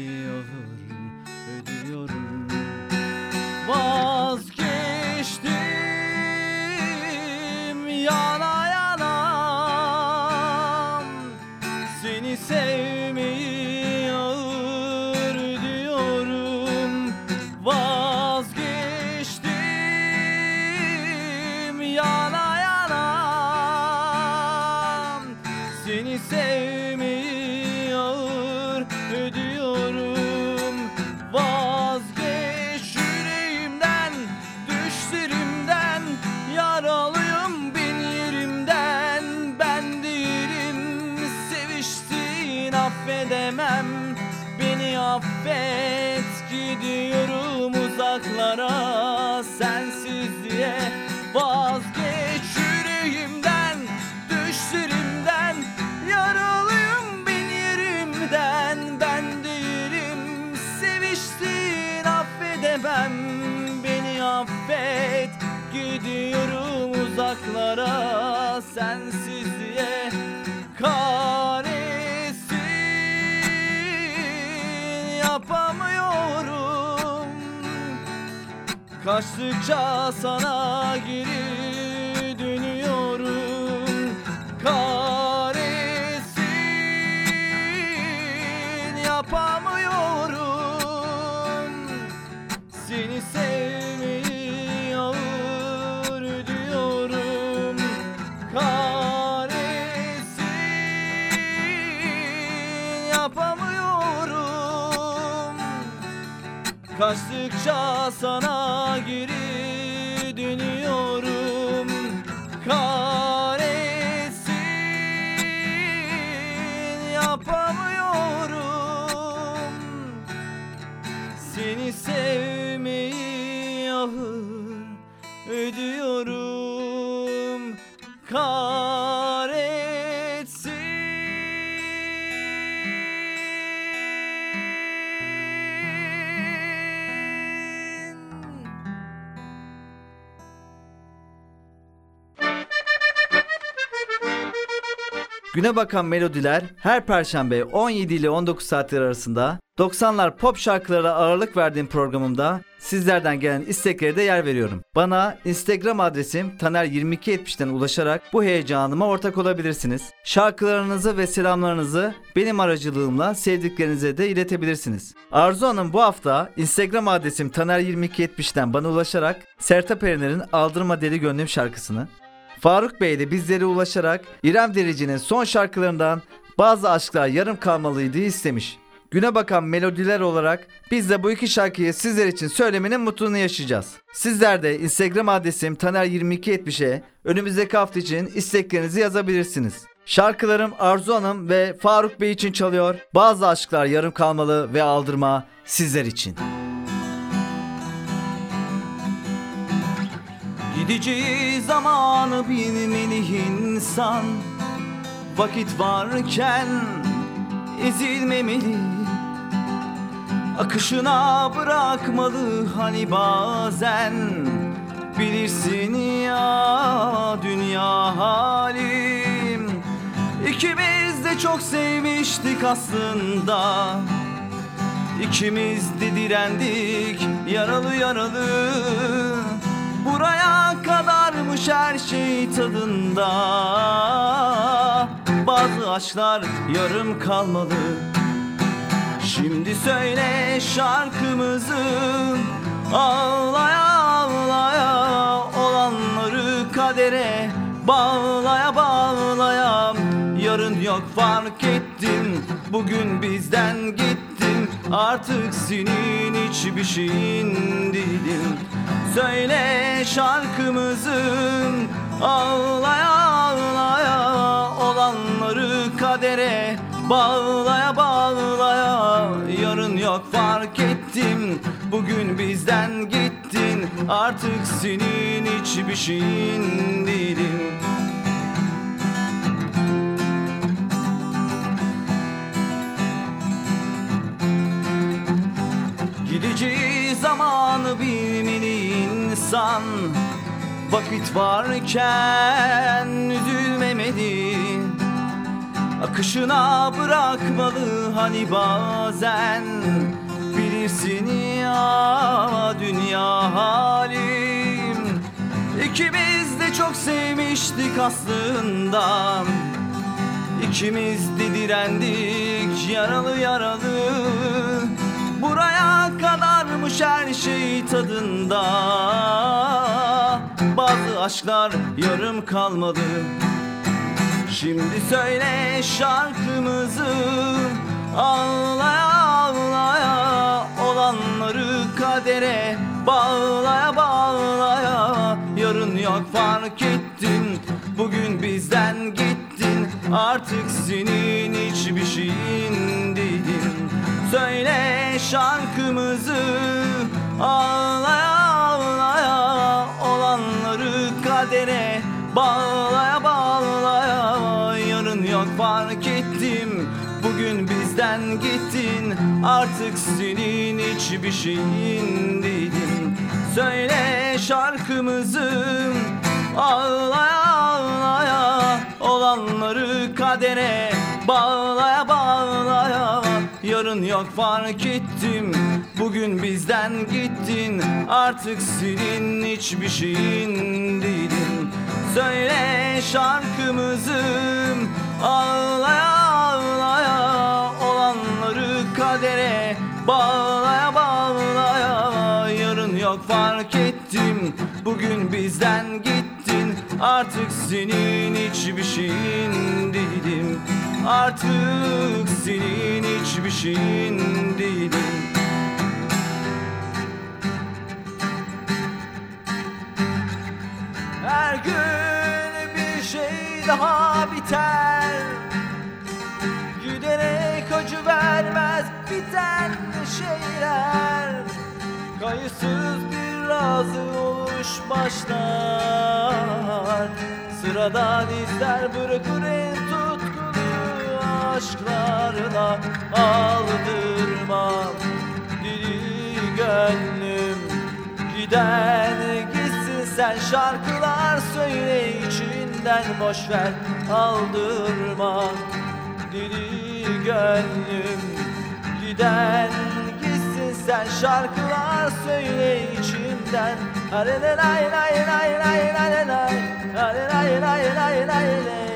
uzaklara Sensizliğe Vazgeç yüreğimden Düşlerimden Yaralıyım bin yerimden. Ben değilim Seviştin affedemem. Beni affet Gidiyorum uzaklara. Sensizliğe Kahretsin Kaçtıkça sana geri dönüyorum. Kahretsin Kaçtıkça sana geri dönüyorum. Kahretsin Güne bakan melodiler her perşembe 17 ile 19 saatler arasında 90'lar pop şarkılara ağırlık verdiğim programımda sizlerden gelen istekleri de yer veriyorum. Bana Instagram adresim taner2270'ten ulaşarak bu heyecanıma ortak olabilirsiniz. Şarkılarınızı ve selamlarınızı benim aracılığımla sevdiklerinize de iletebilirsiniz. Arzu Hanım bu hafta Instagram adresim taner2270'ten bana ulaşarak Sertab Erener'in Aldırma Deli Gönlüm şarkısını, Faruk Bey de bizlere ulaşarak İrem Derici'nin son şarkılarından bazı aşklar yarım kalmalıydı istemiş. Güne bakan melodiler olarak biz de bu iki şarkıyı sizler için söylemenin mutluluğunu yaşayacağız. Sizler de Instagram adresim taner2270'e önümüzdeki hafta için isteklerinizi yazabilirsiniz. Şarkılarım Arzu Hanım ve Faruk Bey için çalıyor. Bazı aşklar yarım kalmalı ve aldırma sizler için. Gideceği zamanı bilmeli insan. Vakit varken ezilmemeli. Akışına bırakmalı hani bazen. Bilirsin ya dünya halim. İkimiz de çok sevmiştik aslında. İkimiz de direndik yaralı yaralı Buraya kadarmış her şey tadında. Bazı aşklar yarım kalmalı Şimdi söyle şarkımızı Ağlaya ağlaya olanları kadere. Bağlaya bağlaya Yarın yok fark ettim Bugün bizden gittin Artık senin hiçbir şeyin değilim Söyle şarkımızı Ağlaya ağlaya Olanları kadere Bağlaya bağlaya. Yarın yok fark ettim Bugün bizden gittin. Artık senin hiçbir şeyin değilim Gideceği zamanı bilmeli insan. Vakit varken üzülmemeli. Akışına bırakmalı hani bazen. Bilirsin ya dünya halim. İkimiz de çok sevmiştik aslında İkimiz de direndik yaralı yaralı Buraya kadarmış her şey tadında. Bazı aşklar yarım kalmadı. Şimdi söyle şarkımızı. Ağlaya ağlaya Olanları kadere. Bağlaya bağlaya Yarın yok fark ettin. Bugün bizden gittin. Artık senin hiçbir şeyin değilim Söyle şarkımızı. Ağlaya ağlaya Olanları kadere Bağlaya bağlaya Yarın yok fark ettim. Bugün bizden gittin Artık senin hiçbir şeyin değilim Söyle şarkımızı. Ağlaya ağlaya Olanları kadere Bağlaya bağlaya Yarın yok fark ettim. Bugün bizden gittin. Artık senin hiçbir şeyin değilim Söyle şarkımızı Ağlaya ağlaya Olanları kadere Bağlaya bağlaya. Yarın yok fark ettim. Bugün bizden gittin. Artık senin hiçbir şeyin değilim Artık senin hiçbir şeyin değilim Her gün bir şey daha biter. Giderek acı vermez biten şeyler. Kayıtsız bir razı oluş başlar. Sıradan izler bırakır en aşklarla aldırma Dili gönlüm giden gitsin sen şarkılar söyle içinden boşver aldırma Dili gönlüm giden gitsin sen şarkılar söyle içinden Hare lay lay lay lay lay lay Hare lay lay lay lay lay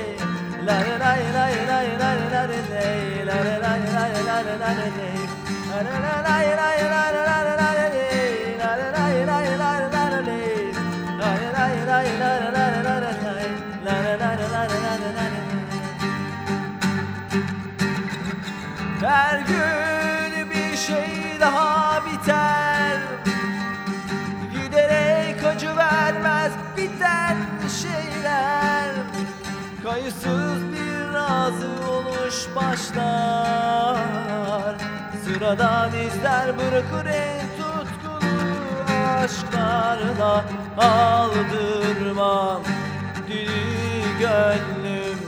her gün bir şey daha biter. Giderek acı vermez şeyler Kayıtsız bir razı oluş başlar. Sıradan izler bırakır en tutkulu aşklarla Aldırmam dili gönlüm.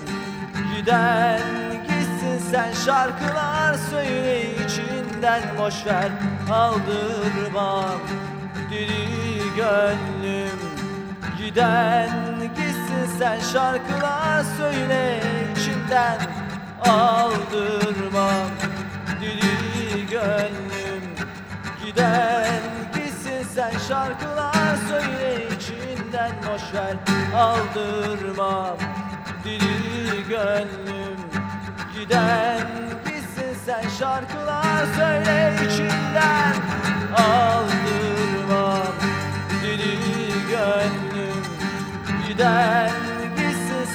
Giden gitsin sen şarkılar söyle içinden. Boş ver aldırmam dili gönlüm. Giden gitsin sen şarkılar söyle içinden aldırmam dili gönlüm Giden gitsin sen şarkılar söyle içinden boş ver aldırmam dili gönlüm Giden gitsin sen şarkılar söyle içinden aldırmam dili gönlüm Giden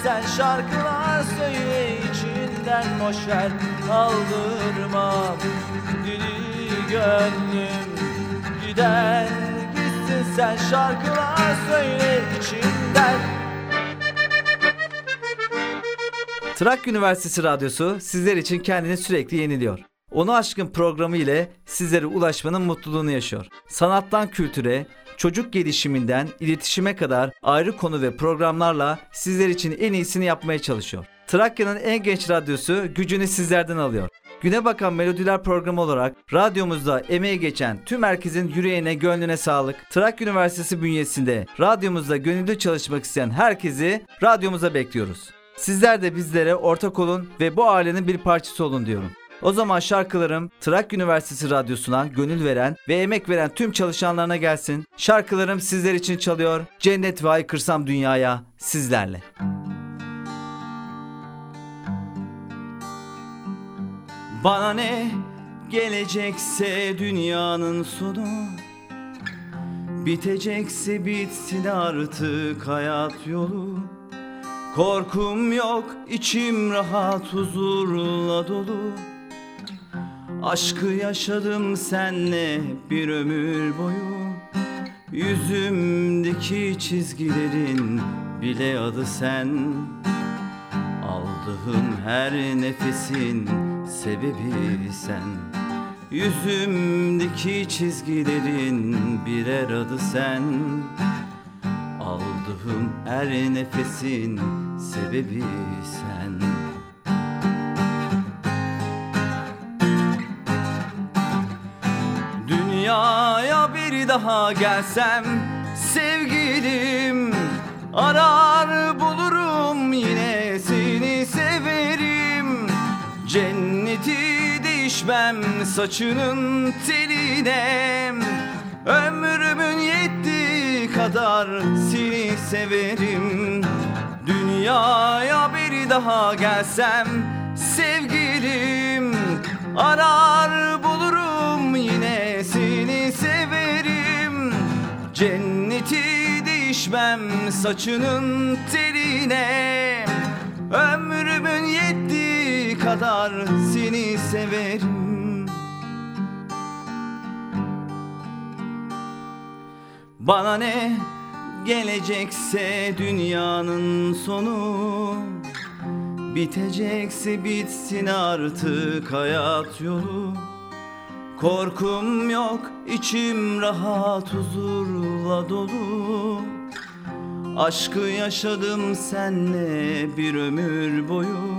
sen şarkılar söyle içinden boş ver aldırmam dili gönlüm Giden gitsin sen şarkılar söyle içinden Trakya Üniversitesi Radyosu sizler için kendini sürekli yeniliyor. Onu aşkın programı ile sizlere ulaşmanın mutluluğunu yaşıyor. Sanattan kültüre, çocuk gelişiminden iletişime kadar ayrı konu ve programlarla sizler için en iyisini yapmaya çalışıyor. Trakya'nın en genç radyosu gücünü sizlerden alıyor. Güne bakan melodiler programı olarak radyomuzda emeği geçen tüm herkesin yüreğine gönlüne sağlık. Trakya Üniversitesi bünyesinde radyomuzda gönüllü çalışmak isteyen herkesi radyomuza bekliyoruz. Sizler de bizlere ortak olun ve bu ailenin bir parçası olun diyorum. O zaman şarkılarım Trakya Üniversitesi Radyosu'na gönül veren ve emek veren tüm çalışanlarına gelsin. Şarkılarım sizler için çalıyor. Cennet ve aykırsam dünyaya sizlerle. Bana ne gelecekse dünyanın sonu Bitecekse bitsin artık hayat yolu Korkum yok içim rahat huzurla dolu Aşkı yaşadım senle bir ömür boyu. Yüzümdeki çizgilerin bile adı sen. Aldığım her nefesin sebebi sen. Yüzümdeki çizgilerin birer adı sen. Aldığım her nefesin sebebi sen Dünyaya bir daha gelsem sevgilim Arar bulurum yine seni severim. Cenneti değişmem saçının teline Ömrümün yettiği kadar seni severim. Dünyaya bir daha gelsem sevgilim Arar bulurum yine Cenneti değişmem saçının teline. Ömrümün yettiği kadar seni severim. Bana ne gelecekse dünyanın sonu. Bitecekse bitsin artık hayat yolu Korkum yok içim rahat huzurla dolu. Aşkı yaşadım senle bir ömür boyu.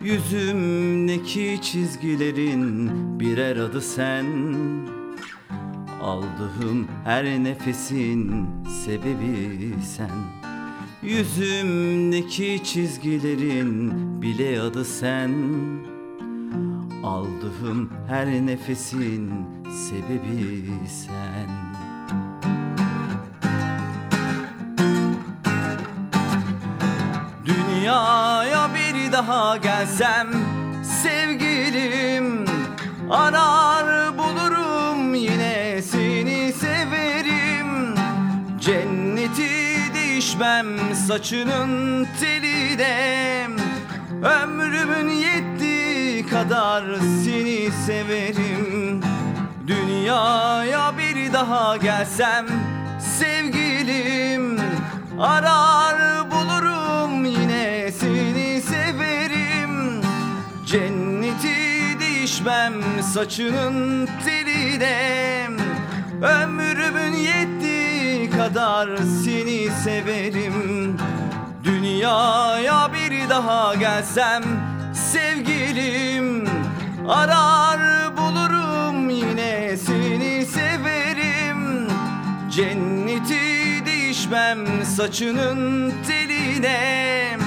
Yüzümdeki çizgilerin birer adı sen. Aldığım her nefesin sebebi sen. Yüzümdeki çizgilerin bile adı sen Aldığım her nefesin sebebi sen. Dünyaya bir daha gelsem sevgilim Arar bulurum yine seni severim. Cenneti değişmem saçının teline Ömrümün yettiği kadar seni severim. Dünyaya bir daha gelsem sevgilim Arar bulurum yine seni severim. Cenneti değişmem saçının teline. Ömrümün yettiği kadar seni severim. Dünyaya bir daha gelsem sevgilim. Arar bulurum yine seni severim. Cenneti değişmem saçının teline.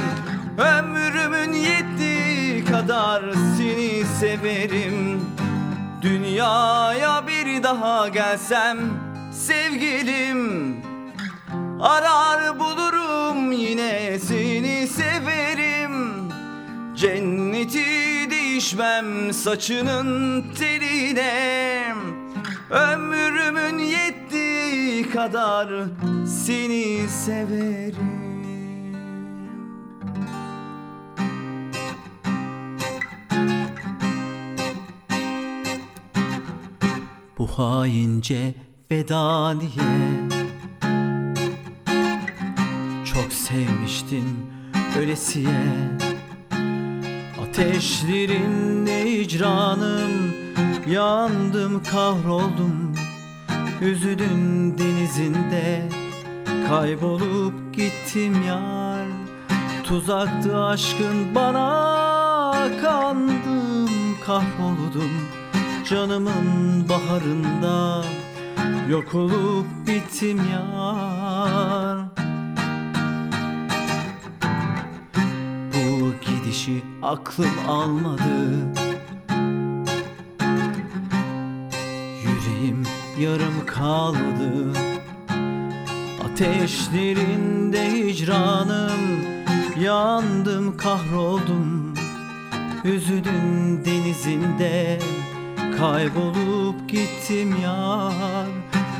Ömrümün yettiği kadar seni severim. Dünyaya bir daha gelsem sevgilim. Arar bulurum yine seni severim Cenneti değişmem saçının teline. Ömrümün yettiği kadar seni severim. Bu haince veda diye Çok sevmiştim ölesiye Ateşlerinde icranım Yandım kahroldum. Üzüdün denizinde Kaybolup gittim yar. Tuzaktı aşkın bana Kandım kahroldum. Canımın baharında Yok olup bittim yar Gidişi aklım almadı. Yüreğim yarım kaldı Ateşlerinde hicranım Yandım kahroldum. Üzüdün denizinde Kaybolup gittim yar.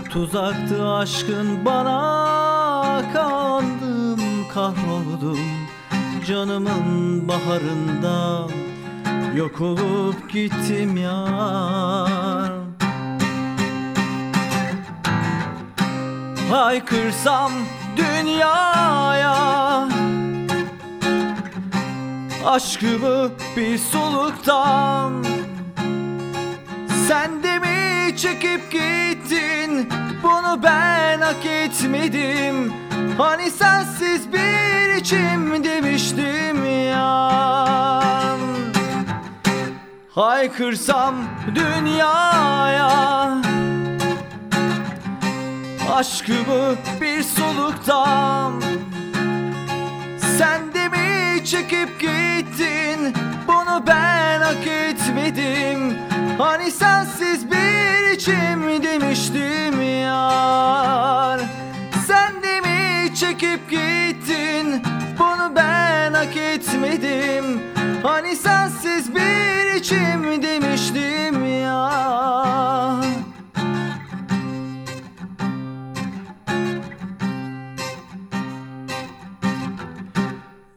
Tuzaktı aşkın bana Kandım kahroldum Canımın baharında Yok olup gittim yar Haykırsam dünyaya Aşkımı bir soluktan. Sen de mi çekip gittin? Bunu ben hak etmedim Hani sensiz bir içim demiştim ya. Haykırsam dünyaya Aşkımı bir soluktan. Sen de mi çekip gittin? Bunu ben hak etmedim. Hani sensiz bir içim demiştim yar çekip gittin. Bunu ben hak etmedim. Hani sensiz bir içim demiştim ya.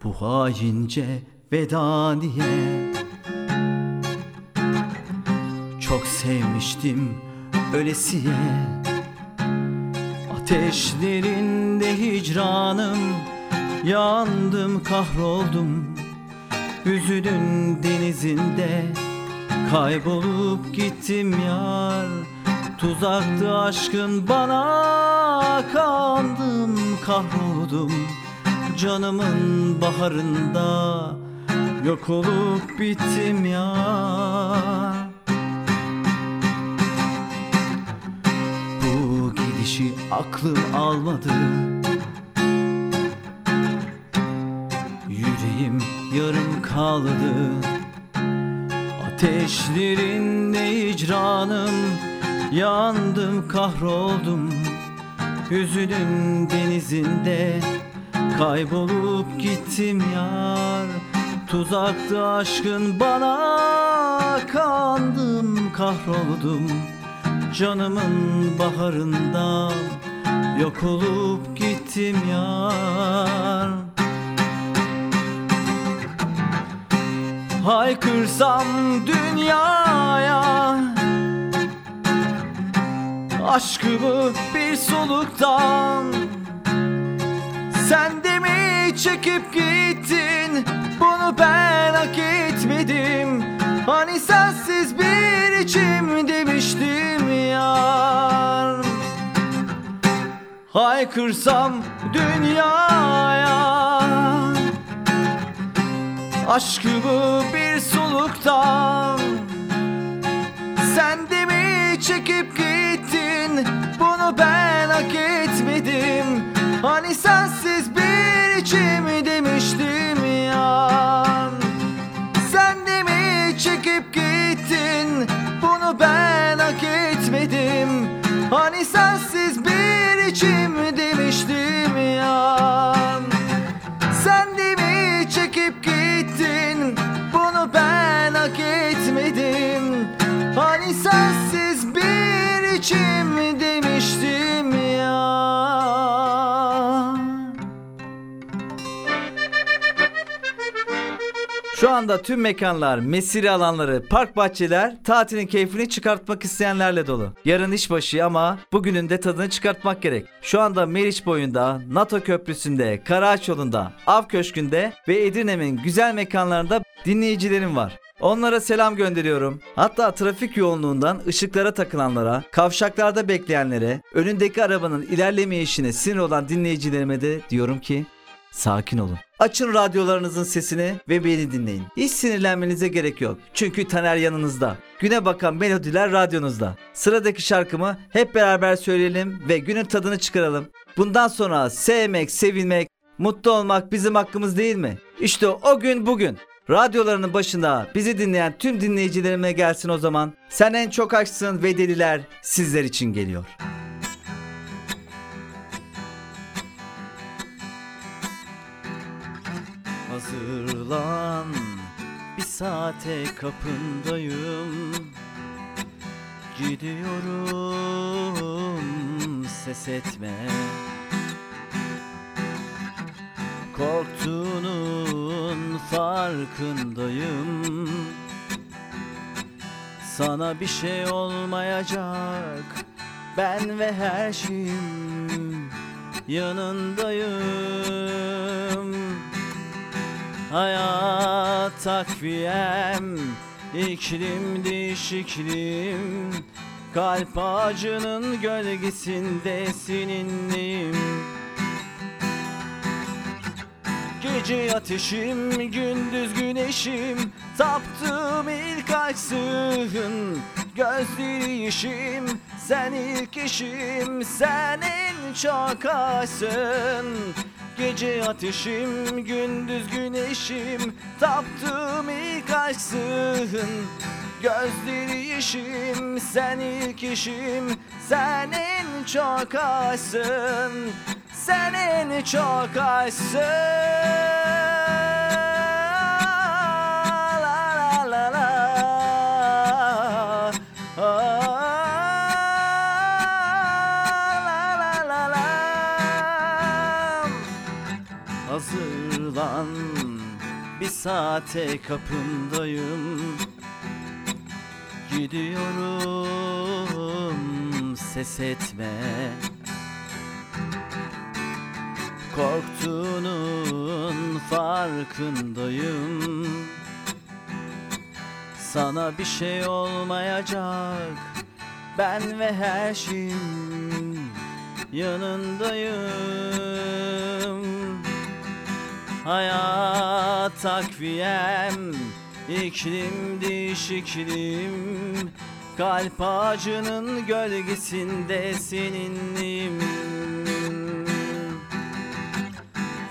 Bu haince veda diye Çok sevmiştim ölesiye. Ateşlerinde hicranım Yandım kahroldum. Üzüdün denizinde Kaybolup gittim yar. Tuzaktı aşkın bana Kandım kahroldum. Canımın baharında Yok olup bittim yar. Bu gidişi aklım almadı yüreğim yarım kaldı. Ateşlerinde icranım Yandım kahroldum. Hüzünün denizinde. Kaybolup gittim yar. Tuzaktı aşkın bana Kandım kahroldum. Canımın baharında Yok olup gittim yar Haykırsam dünyaya Aşkımı bir soluktan. Sen de mi çekip gittin? Bunu ben hak etmedim. Hani sensiz bir içim demiştim yar. Haykırsam dünyaya Aşkımı bir soluktan. Sen de mi çekip gittin? Bunu ben hak etmedim. Hani sensiz bir içim demiştim ya. Sen de mi çekip gittin? Bunu ben hak etmedim. Hani sensiz bir içim demiştim ya. Sen de mi gittin Bunu ben hak etmedim. Hani sensiz bir içim demiştim ya Şu anda tüm mekanlar, mesire alanları, park bahçeler tatilin keyfini çıkartmak isteyenlerle dolu. Yarın işbaşı ama bugünün de tadını çıkartmak gerek. Şu anda Meriç boyunda, NATO köprüsünde, Karaağaç yolunda, Av Köşkü'nde ve Edirne'nin güzel mekanlarında dinleyicilerim var. Onlara selam gönderiyorum. Hatta trafik yoğunluğundan ışıklara takılanlara, kavşaklarda bekleyenlere, önündeki arabanın ilerlemeyişine sinir olan dinleyicilerime de diyorum ki Sakin olun. Açın radyolarınızın sesini ve beni dinleyin. Hiç sinirlenmenize gerek yok. Çünkü Taner yanınızda. Güne bakan melodiler radyonuzda. Sıradaki şarkımı hep beraber söyleyelim ve günün tadını çıkaralım. Bundan sonra sevmek, sevilmek, mutlu olmak bizim hakkımız değil mi? İşte o gün bugün. Radyolarının başında bizi dinleyen tüm dinleyicilerime gelsin o zaman. Sen en çok açsın ve deliler sizler için geliyor. Hazırlan. Bir saate kapındayım. Gidiyorum. Ses etme. Korktuğunun farkındayım. Sana bir şey olmayacak. Ben ve her şeyim yanındayım Hayat takviyem iklim değişikliğim. Kalp ağacının gölgesinde seninleyim Gece ateşim, gündüz güneşim. Taptığım ilk aksın Gözleri yeşim. Sen ilk eşim Sen en çok aşsın Gece ateşim, gündüz güneşim. Taptığım ilk aşksın Gözleri yeşim, sen ilk eşim Sen en çok aşsın Sen en çok aşsın saate kapındayım. Gidiyorum ses etme. Korktuğunun farkındayım. Sana bir şey olmayacak. Ben ve her şeyim yanındayım Hayat takviyem iklim değişikliğim. Kalp ağacının gölgesinde seninleyim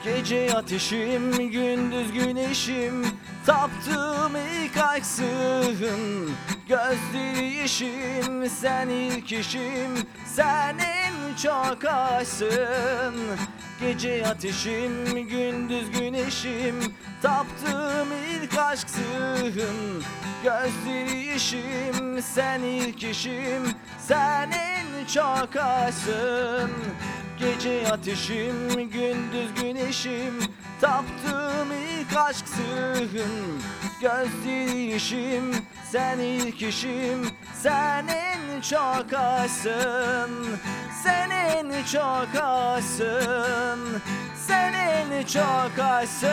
Gece ateşim, gündüz güneşim Taptığım ilk aksın Gözleri yeşim, sen ilk işim Sen en çok aşsın. Gece ateşim, gündüz güneşim Taptığım ilk aşksın Gözleri yeşim, sen ilk işim Sen en çok aşsın Gece ateşim, gündüz güneşim. Taptığım ilk aşksın Gözleri yeşim, sen ilk işim Sen en çok aşsın. Sen en çok aşsın Sen en çok aşsın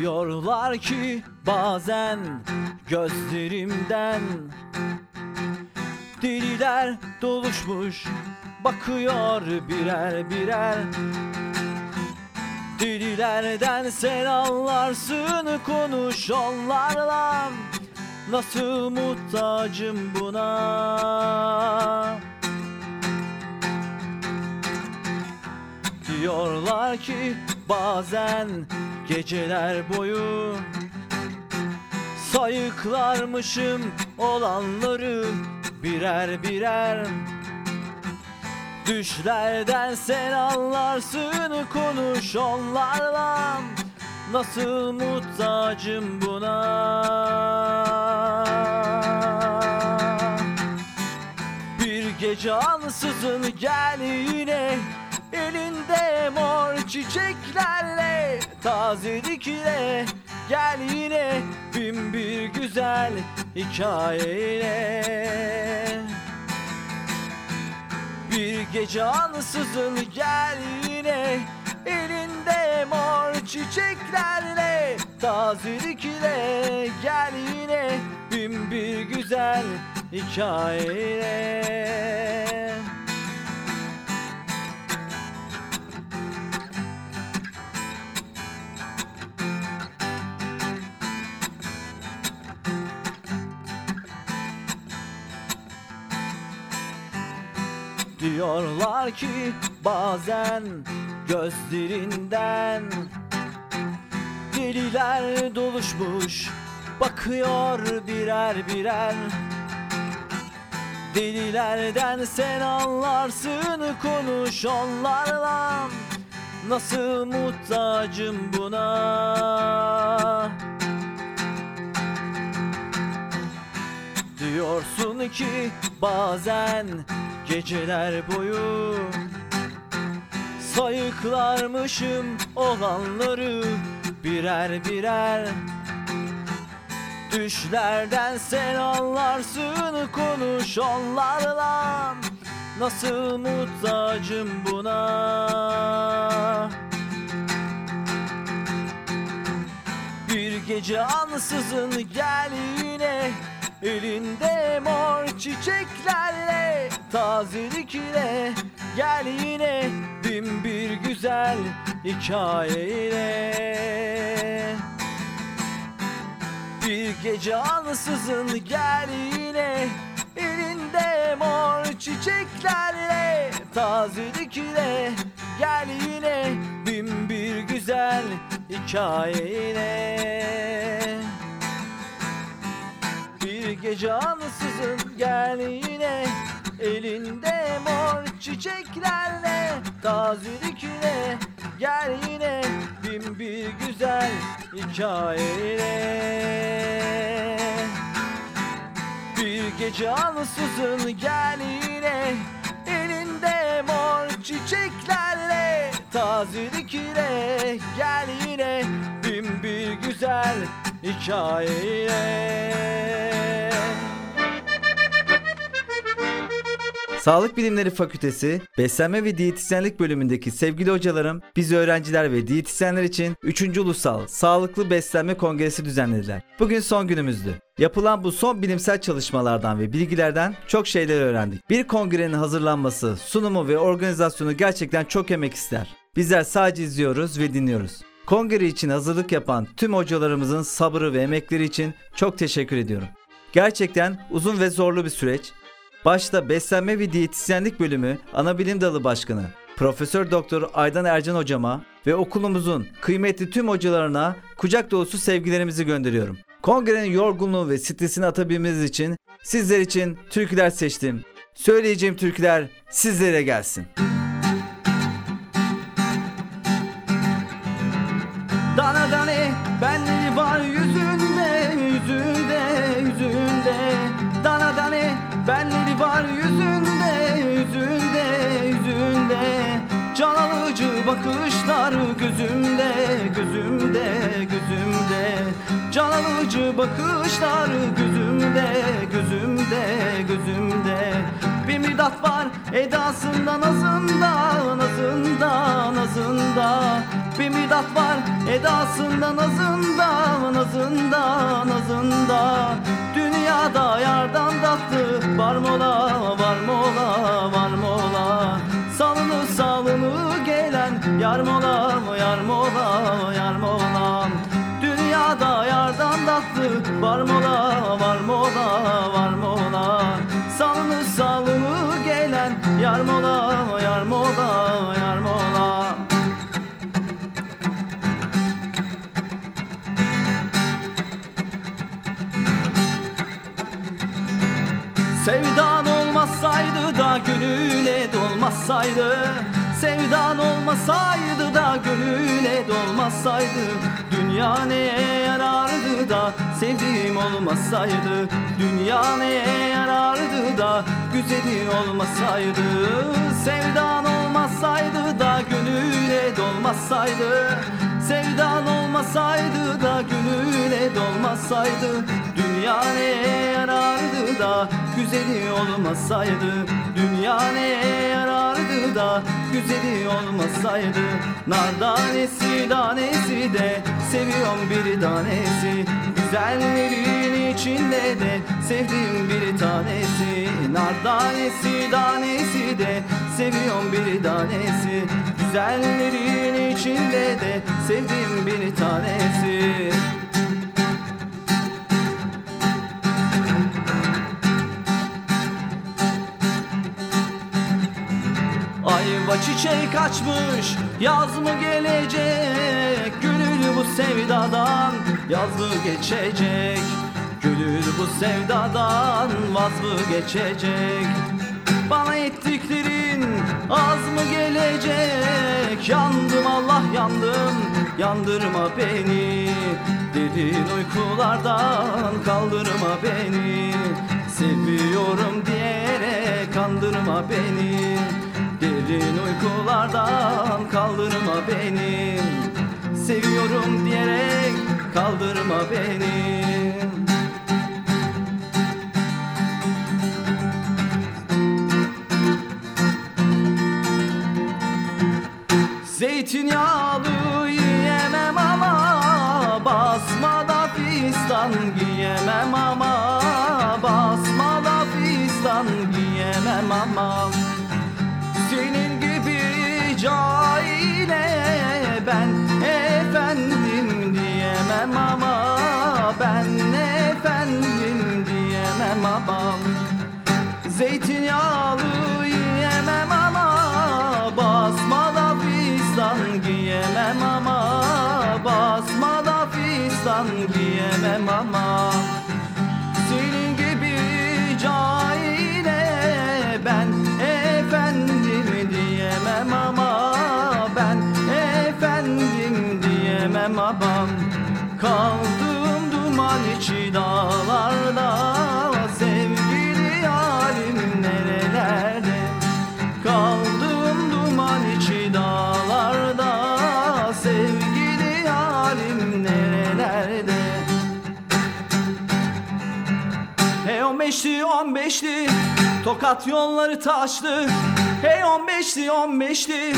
Diyorlar ki bazen gözlerimden Deliler doluşmuş bakıyor birer birer. Delilerden sen anlarsın konuş onlarla Nasıl muhtacım buna? Diyorlar ki bazen geceler boyu Sayıklarmışım olanları birer birer. Düşlerden sen anlarsın konuş onlarla. Nasıl muhtacım buna? Bir gece ansızın gel yine Elinde mor çiçeklerle Tazelikle Gel yine bin bir güzel hikayeyle. Bir gece ansızın gel yine Elinde mor çiçeklerle Tazelikle Gel yine bin bir güzel hikayeyle Diyorlar ki bazen gözlerinden Deliler doluşmuş bakıyor birer birer. Delilerden sen anlarsın konuş onlarla. Nasıl muhtacım buna? Diyorsun ki bazen geceler boyu Sayıklarmışım olanları birer birer. Düşlerden sen anlarsın konuş onlarla Nasıl muhtacım buna. Bir gece ansızın gel yine Elinde mor çiçeklerle Tazelikle Gel yine. Bin bir güzel hikayeyle. Bir gece ansızın gel yine. Elinde mor çiçeklerle Tazelikle Gel yine. Bin bir güzel hikayeyle gece ansızın gel yine Elinde mor çiçeklerle Tazelikle Gel yine bin bir güzel hikayeyle Bir gece ansızın gel yine Elinde mor çiçeklerle Tazelikle Gel yine bin bir güzel hikayeyle Sağlık Bilimleri Fakültesi Beslenme ve Diyetisyenlik bölümündeki sevgili hocalarım biz öğrenciler ve diyetisyenler için 3. Ulusal Sağlıklı Beslenme Kongresi düzenlediler. Bugün son günümüzdü. Yapılan bu son bilimsel çalışmalardan ve bilgilerden çok şeyler öğrendik. Bir kongrenin hazırlanması, sunumu ve organizasyonu gerçekten çok emek ister. Bizler sadece izliyoruz ve dinliyoruz. Kongre için hazırlık yapan tüm hocalarımızın sabrı ve emekleri için çok teşekkür ediyorum. Gerçekten uzun ve zorlu bir süreç. Başta beslenme ve diyetisyenlik bölümü ana bilim dalı başkanı Profesör Doktor Aydan Ercan hocama ve okulumuzun kıymetli tüm hocalarına kucak dolusu sevgilerimizi gönderiyorum. Kongrenin yorgunluğu ve stresini atabilmemiz için sizler için türküler seçtim. Söyleyeceğim türküler sizlere gelsin. Dana bakışlar gözümde gözümde gözümde. Bir müdat var edasında nazında nazında nazında Bir müdat var edasında nazında nazında nazında Dünyada yardan tatlı var mola var mola var mola Salını salını gelen yar mola yar yardan tatlı var mola var mola var mola Salını salını gelen yar mola yar mola yar mola Sevdan olmasaydı da gönüle dolmasaydı Sevdan olmasaydı da gönüle dolmasaydı Dünya neye yarardı da sevdiğim olmasaydı Dünya neye yarardı da güzeli olmasaydı Sevdan olmasaydı da gönüle dolmasaydı Sevdan olmasaydı da gönüle dolmasaydı Dünya neye yarardı da güzeli olmasaydı Dünya neye yarardı da güzeli olmasaydı Nar tanesi tanesi de seviyorum bir tanesi. Güzellerin içinde de sevdiğim bir tanesi. Nar tanesi tanesi de seviyorum bir tanesi. Güzellerin içinde de sevdiğim bir tanesi Ayva çiçek açmış yaz mı gelecek? Gönül bu sevdadan yaz mı geçecek? Gönül bu sevdadan vaz mı geçecek? Bana ettiklerin az mı gelecek? Yandım Allah yandım yandırma beni. Derin uykulardan kaldırma beni. Seviyorum diyerek kandırma beni Derin uykulardan kaldırma beni. Seviyorum diyerek kaldırma beni. Zeytinyağlı Zeytinyağlı yiyemem ama basmada fistan giyemem ama basmada fistan giyemem ama. Senin gibi cahile ben efendim diyemem ama ben efendim diyemem ama. Kaldım duman içi dağlarda 15'li 15'li Tokat yolları taşlı. Hey 15'li 15'li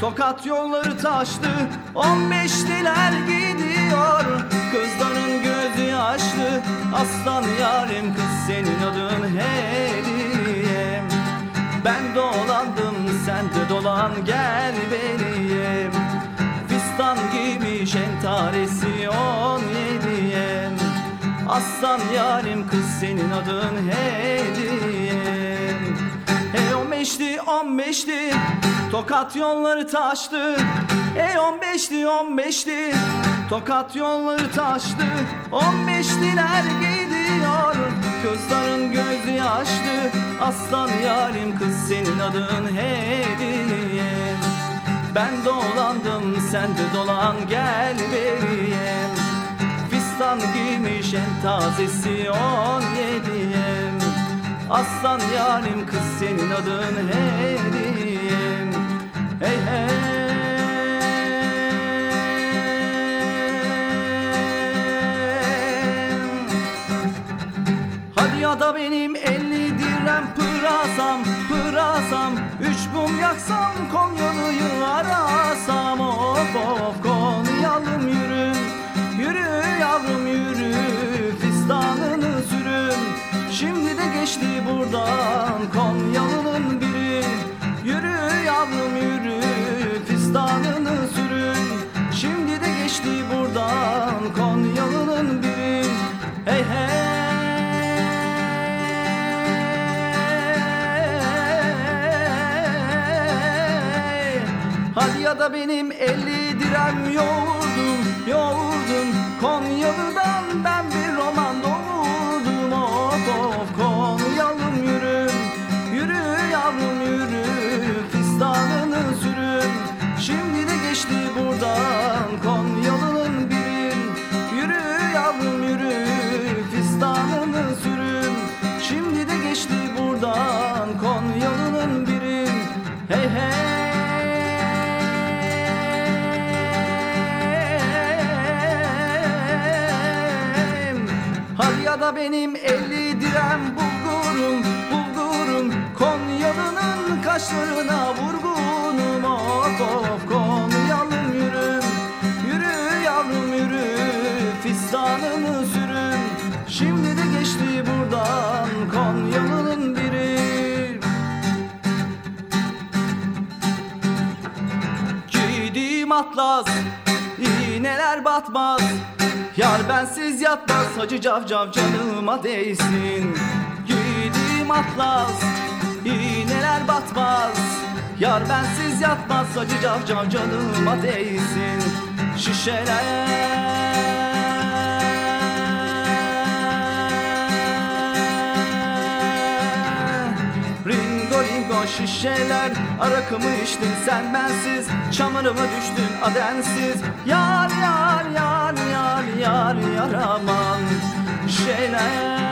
Tokat yolları taşlı. 15'liler gidiyor. Kızların gözü yaşlı. Aslan yarim kız senin adın hediyem. Ben dolandım sen de dolan gel benim Fistan gibi şentaresi 17 Aslan yarim kız senin adın hediye. Hey on beşti on beşti Tokat yolları taştı. Ey on beşti on beşti Tokat yolları taştı. On beşliler gidiyor Kızların gözü yaşlı. Aslan yarim kız senin adın hediye. Ben dolandım sen de dolan gel beriye Fistan giymiş en tazesi on yediye Aslan yarim kız senin adın hediyem Hey hey. Ya da benim elli direm pırasam pırasam. Üç mum yaksam Konyalı'yı arasam. Of of Konyalım Yürü Fistanını sürün. Şimdi de geçti buradan Konyalı'nın biri. Yürü yavrum yürü Fistanını sürün. Şimdi de geçti buradan Konyalı'nın biri. Hey hey. Hadi ya da benim elli direm yoğurdum Yoğurdum Benim elli direm bulgurum Bulgurum. Konyalı'nın kaşlarına vurgunum. Of of Konyalım yürü Yürü yavrum yürü. Fistanını sürün Şimdi de geçti buradan Konyalı'nın biri. Giydiğim atlas iğneler batmaz Yar bensiz yatmaz Hacı cavcav canıma değsin. Giydiğim atlas iğneler batmaz. Yar bensiz yatmaz Hacı cavcav canıma değsin. Şişeler Şişeler Arakımı içtin sen bensiz Çamuruma düştün adensiz? Yar yar yar yar yar yar aman Şeyler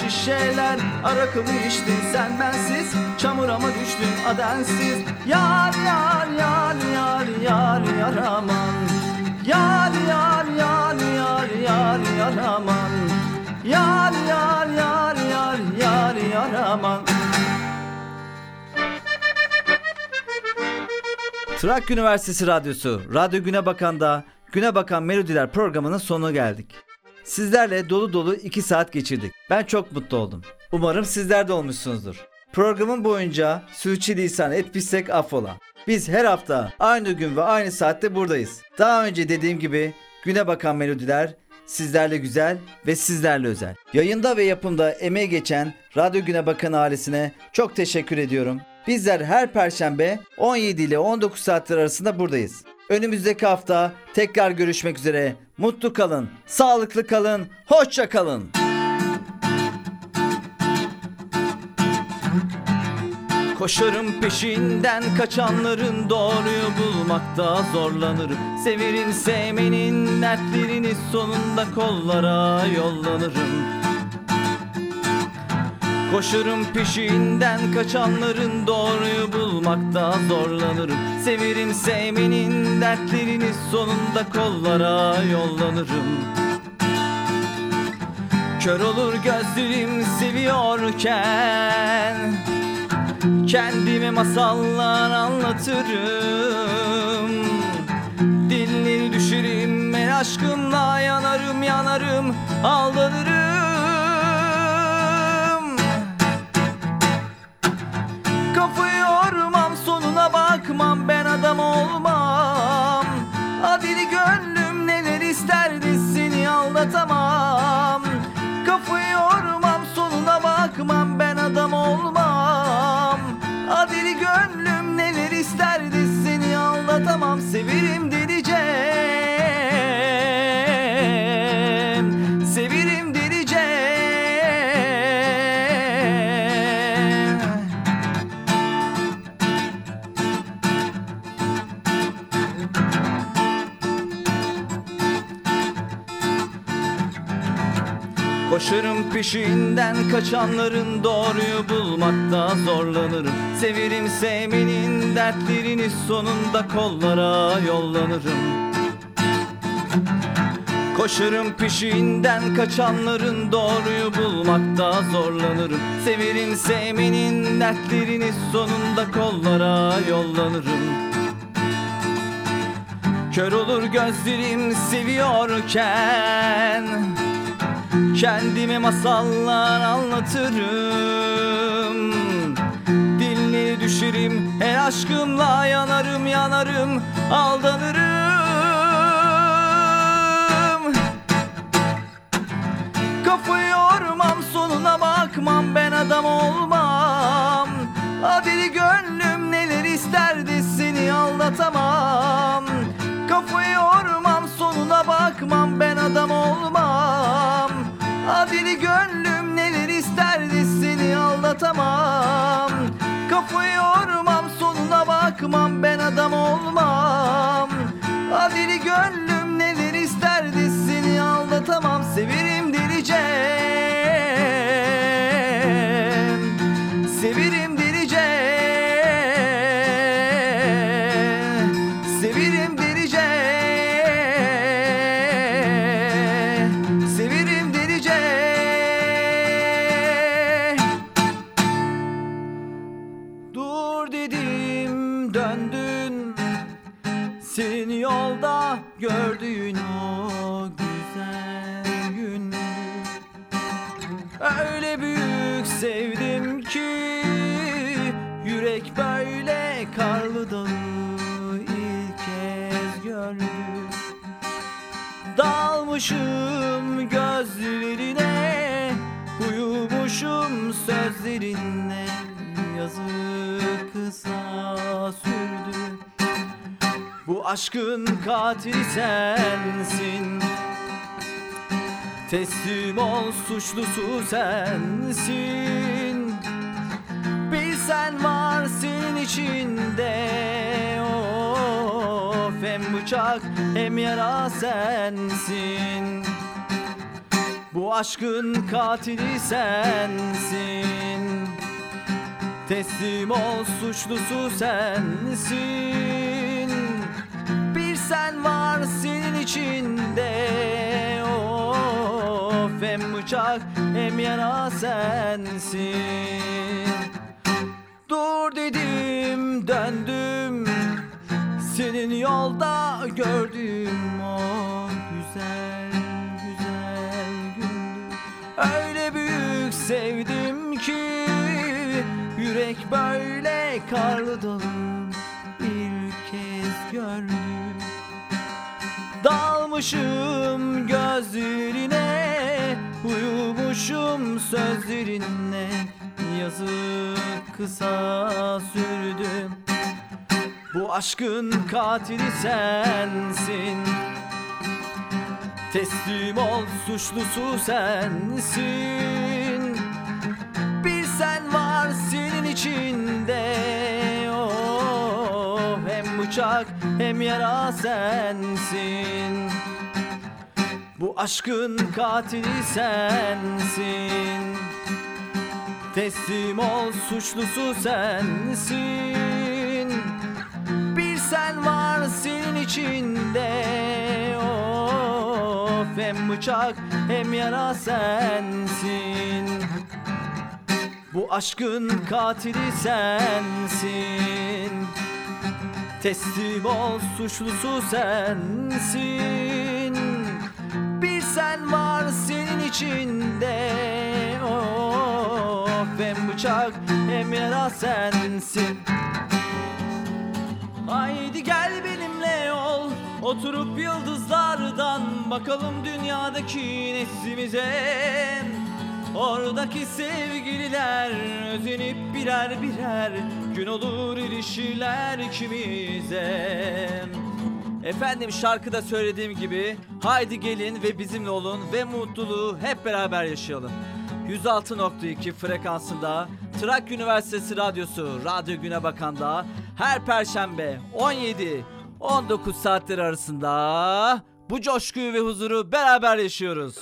şişeler Arakımı içtin sen bensiz Çamura mı düştün adensiz? Yar yar yar yar yar yar aman Yar yar yar yar yar yar aman Yar yar yar yar yar yar aman Trakya Üniversitesi Radyosu Radyo Güne Bakan'da Güne Bakan Melodiler programının sonuna geldik. Sizlerle dolu dolu 2 saat geçirdik. Ben çok mutlu oldum. Umarım sizler de olmuşsunuzdur. Programın boyunca sürçülisan etmişsek affola. Biz her hafta aynı gün ve aynı saatte buradayız. Daha önce dediğim gibi Güne Bakan Melodiler sizlerle güzel ve sizlerle özel. Yayında ve yapımda emeği geçen Radyo Güne Bakan ailesine çok teşekkür ediyorum. Bizler her perşembe 17 ile 19 saatler arasında buradayız. Önümüzdeki hafta tekrar görüşmek üzere. Mutlu kalın, sağlıklı kalın, hoşça kalın. Koşarım peşinden kaçanların doğruyu bulmakta zorlanırım Severin sevmenin dertlerini sonunda kollara yollanırım. Koşarım peşinden kaçanların doğruyu bulmakta zorlanırım Severim sevmenin dertlerini sonunda kollara yollanırım. Kör olur gözlerim seviyorken Kendime masallar anlatırım. Dilini düşerim ben aşkımla yanarım yanarım aldanırım. Kafayı yormam sonuna bakmam ben adam olmam. Adili gönlüm neler isterdi seni anlatamam Kafayı Koşarım peşinden kaçanların doğruyu bulmakta zorlanırım. Severim sevmenin dertlerini sonunda kollara yollanırım. Koşarım peşinden kaçanların doğruyu bulmakta zorlanırım. Severim sevmenin dertlerini sonunda kollara yollanırım. Kör olur gözlerim seviyorken Kendime masallar anlatırım. Dilleri düşerim her aşkımla yanarım yanarım aldanırım. Kafayı yormam sonuna bakmam ben adam olmam. Adili gönlüm neler isterdi seni aldatamam. Kafayı yormam sonuna bakmam ben adam olmam Adili gönlüm neler isterdi seni aldatamam. Kafayı yormam sonuna bakmam ben adam olmam. Adili gönlüm neler isterdi seni aldatamam. Severim diyeceğim Dalmışım gözlerine Uyumuşum sözlerine. Yazı kısa sürdü. Bu aşkın katili sensin. Teslim ol suçlusu sensin. Bilsen var senin içinde Of hem bıçak hem yara sensin. Bu aşkın katili sensin. Teslim ol suçlusu sensin. Bir sen var senin içinde. Of hem bıçak hem yara sensin. Dur dedim döndüm Senin yolda gördüğüm o güzel güzel gündü Öyle büyük sevdim ki Yürek böyle karlı dalım ilk kez gördüm. Dalmışım gözlerine Uyumuşum sözlerine. Yazık kısa sürdü Bu aşkın katili sensin. Teslim ol suçlusu sensin. Bir sen var senin içinde. Oh, Hem bıçak hem yara sensin. Bu aşkın katili sensin. Teslim ol suçlusu sensin sen var senin içinde. Of hem bıçak hem yara sensin. Bu aşkın katili sensin. Teslim ol suçlusu sensin. Bir sen var senin içinde. Of hem bıçak hem yara sensin Haydi gel benimle ol Oturup yıldızlardan bakalım dünyadaki neslimize Oradaki sevgililer özenip birer birer Gün olur ilişkiler ikimize Efendim şarkıda söylediğim gibi haydi gelin ve bizimle olun ve mutluluğu hep beraber yaşayalım. 106.2 frekansında Trakya Üniversitesi Radyosu Radyo Güne Bakan'da her perşembe 17 19 saatleri arasında bu coşkuyu ve huzuru beraber yaşıyoruz.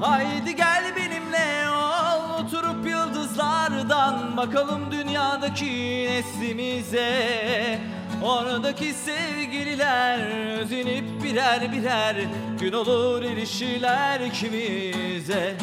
Haydi gel benimle ol Oturup yıldızlardan Bakalım dünyadaki neslimize Oradaki sevgililer Özenip birer birer Gün olur ilişkiler ikimize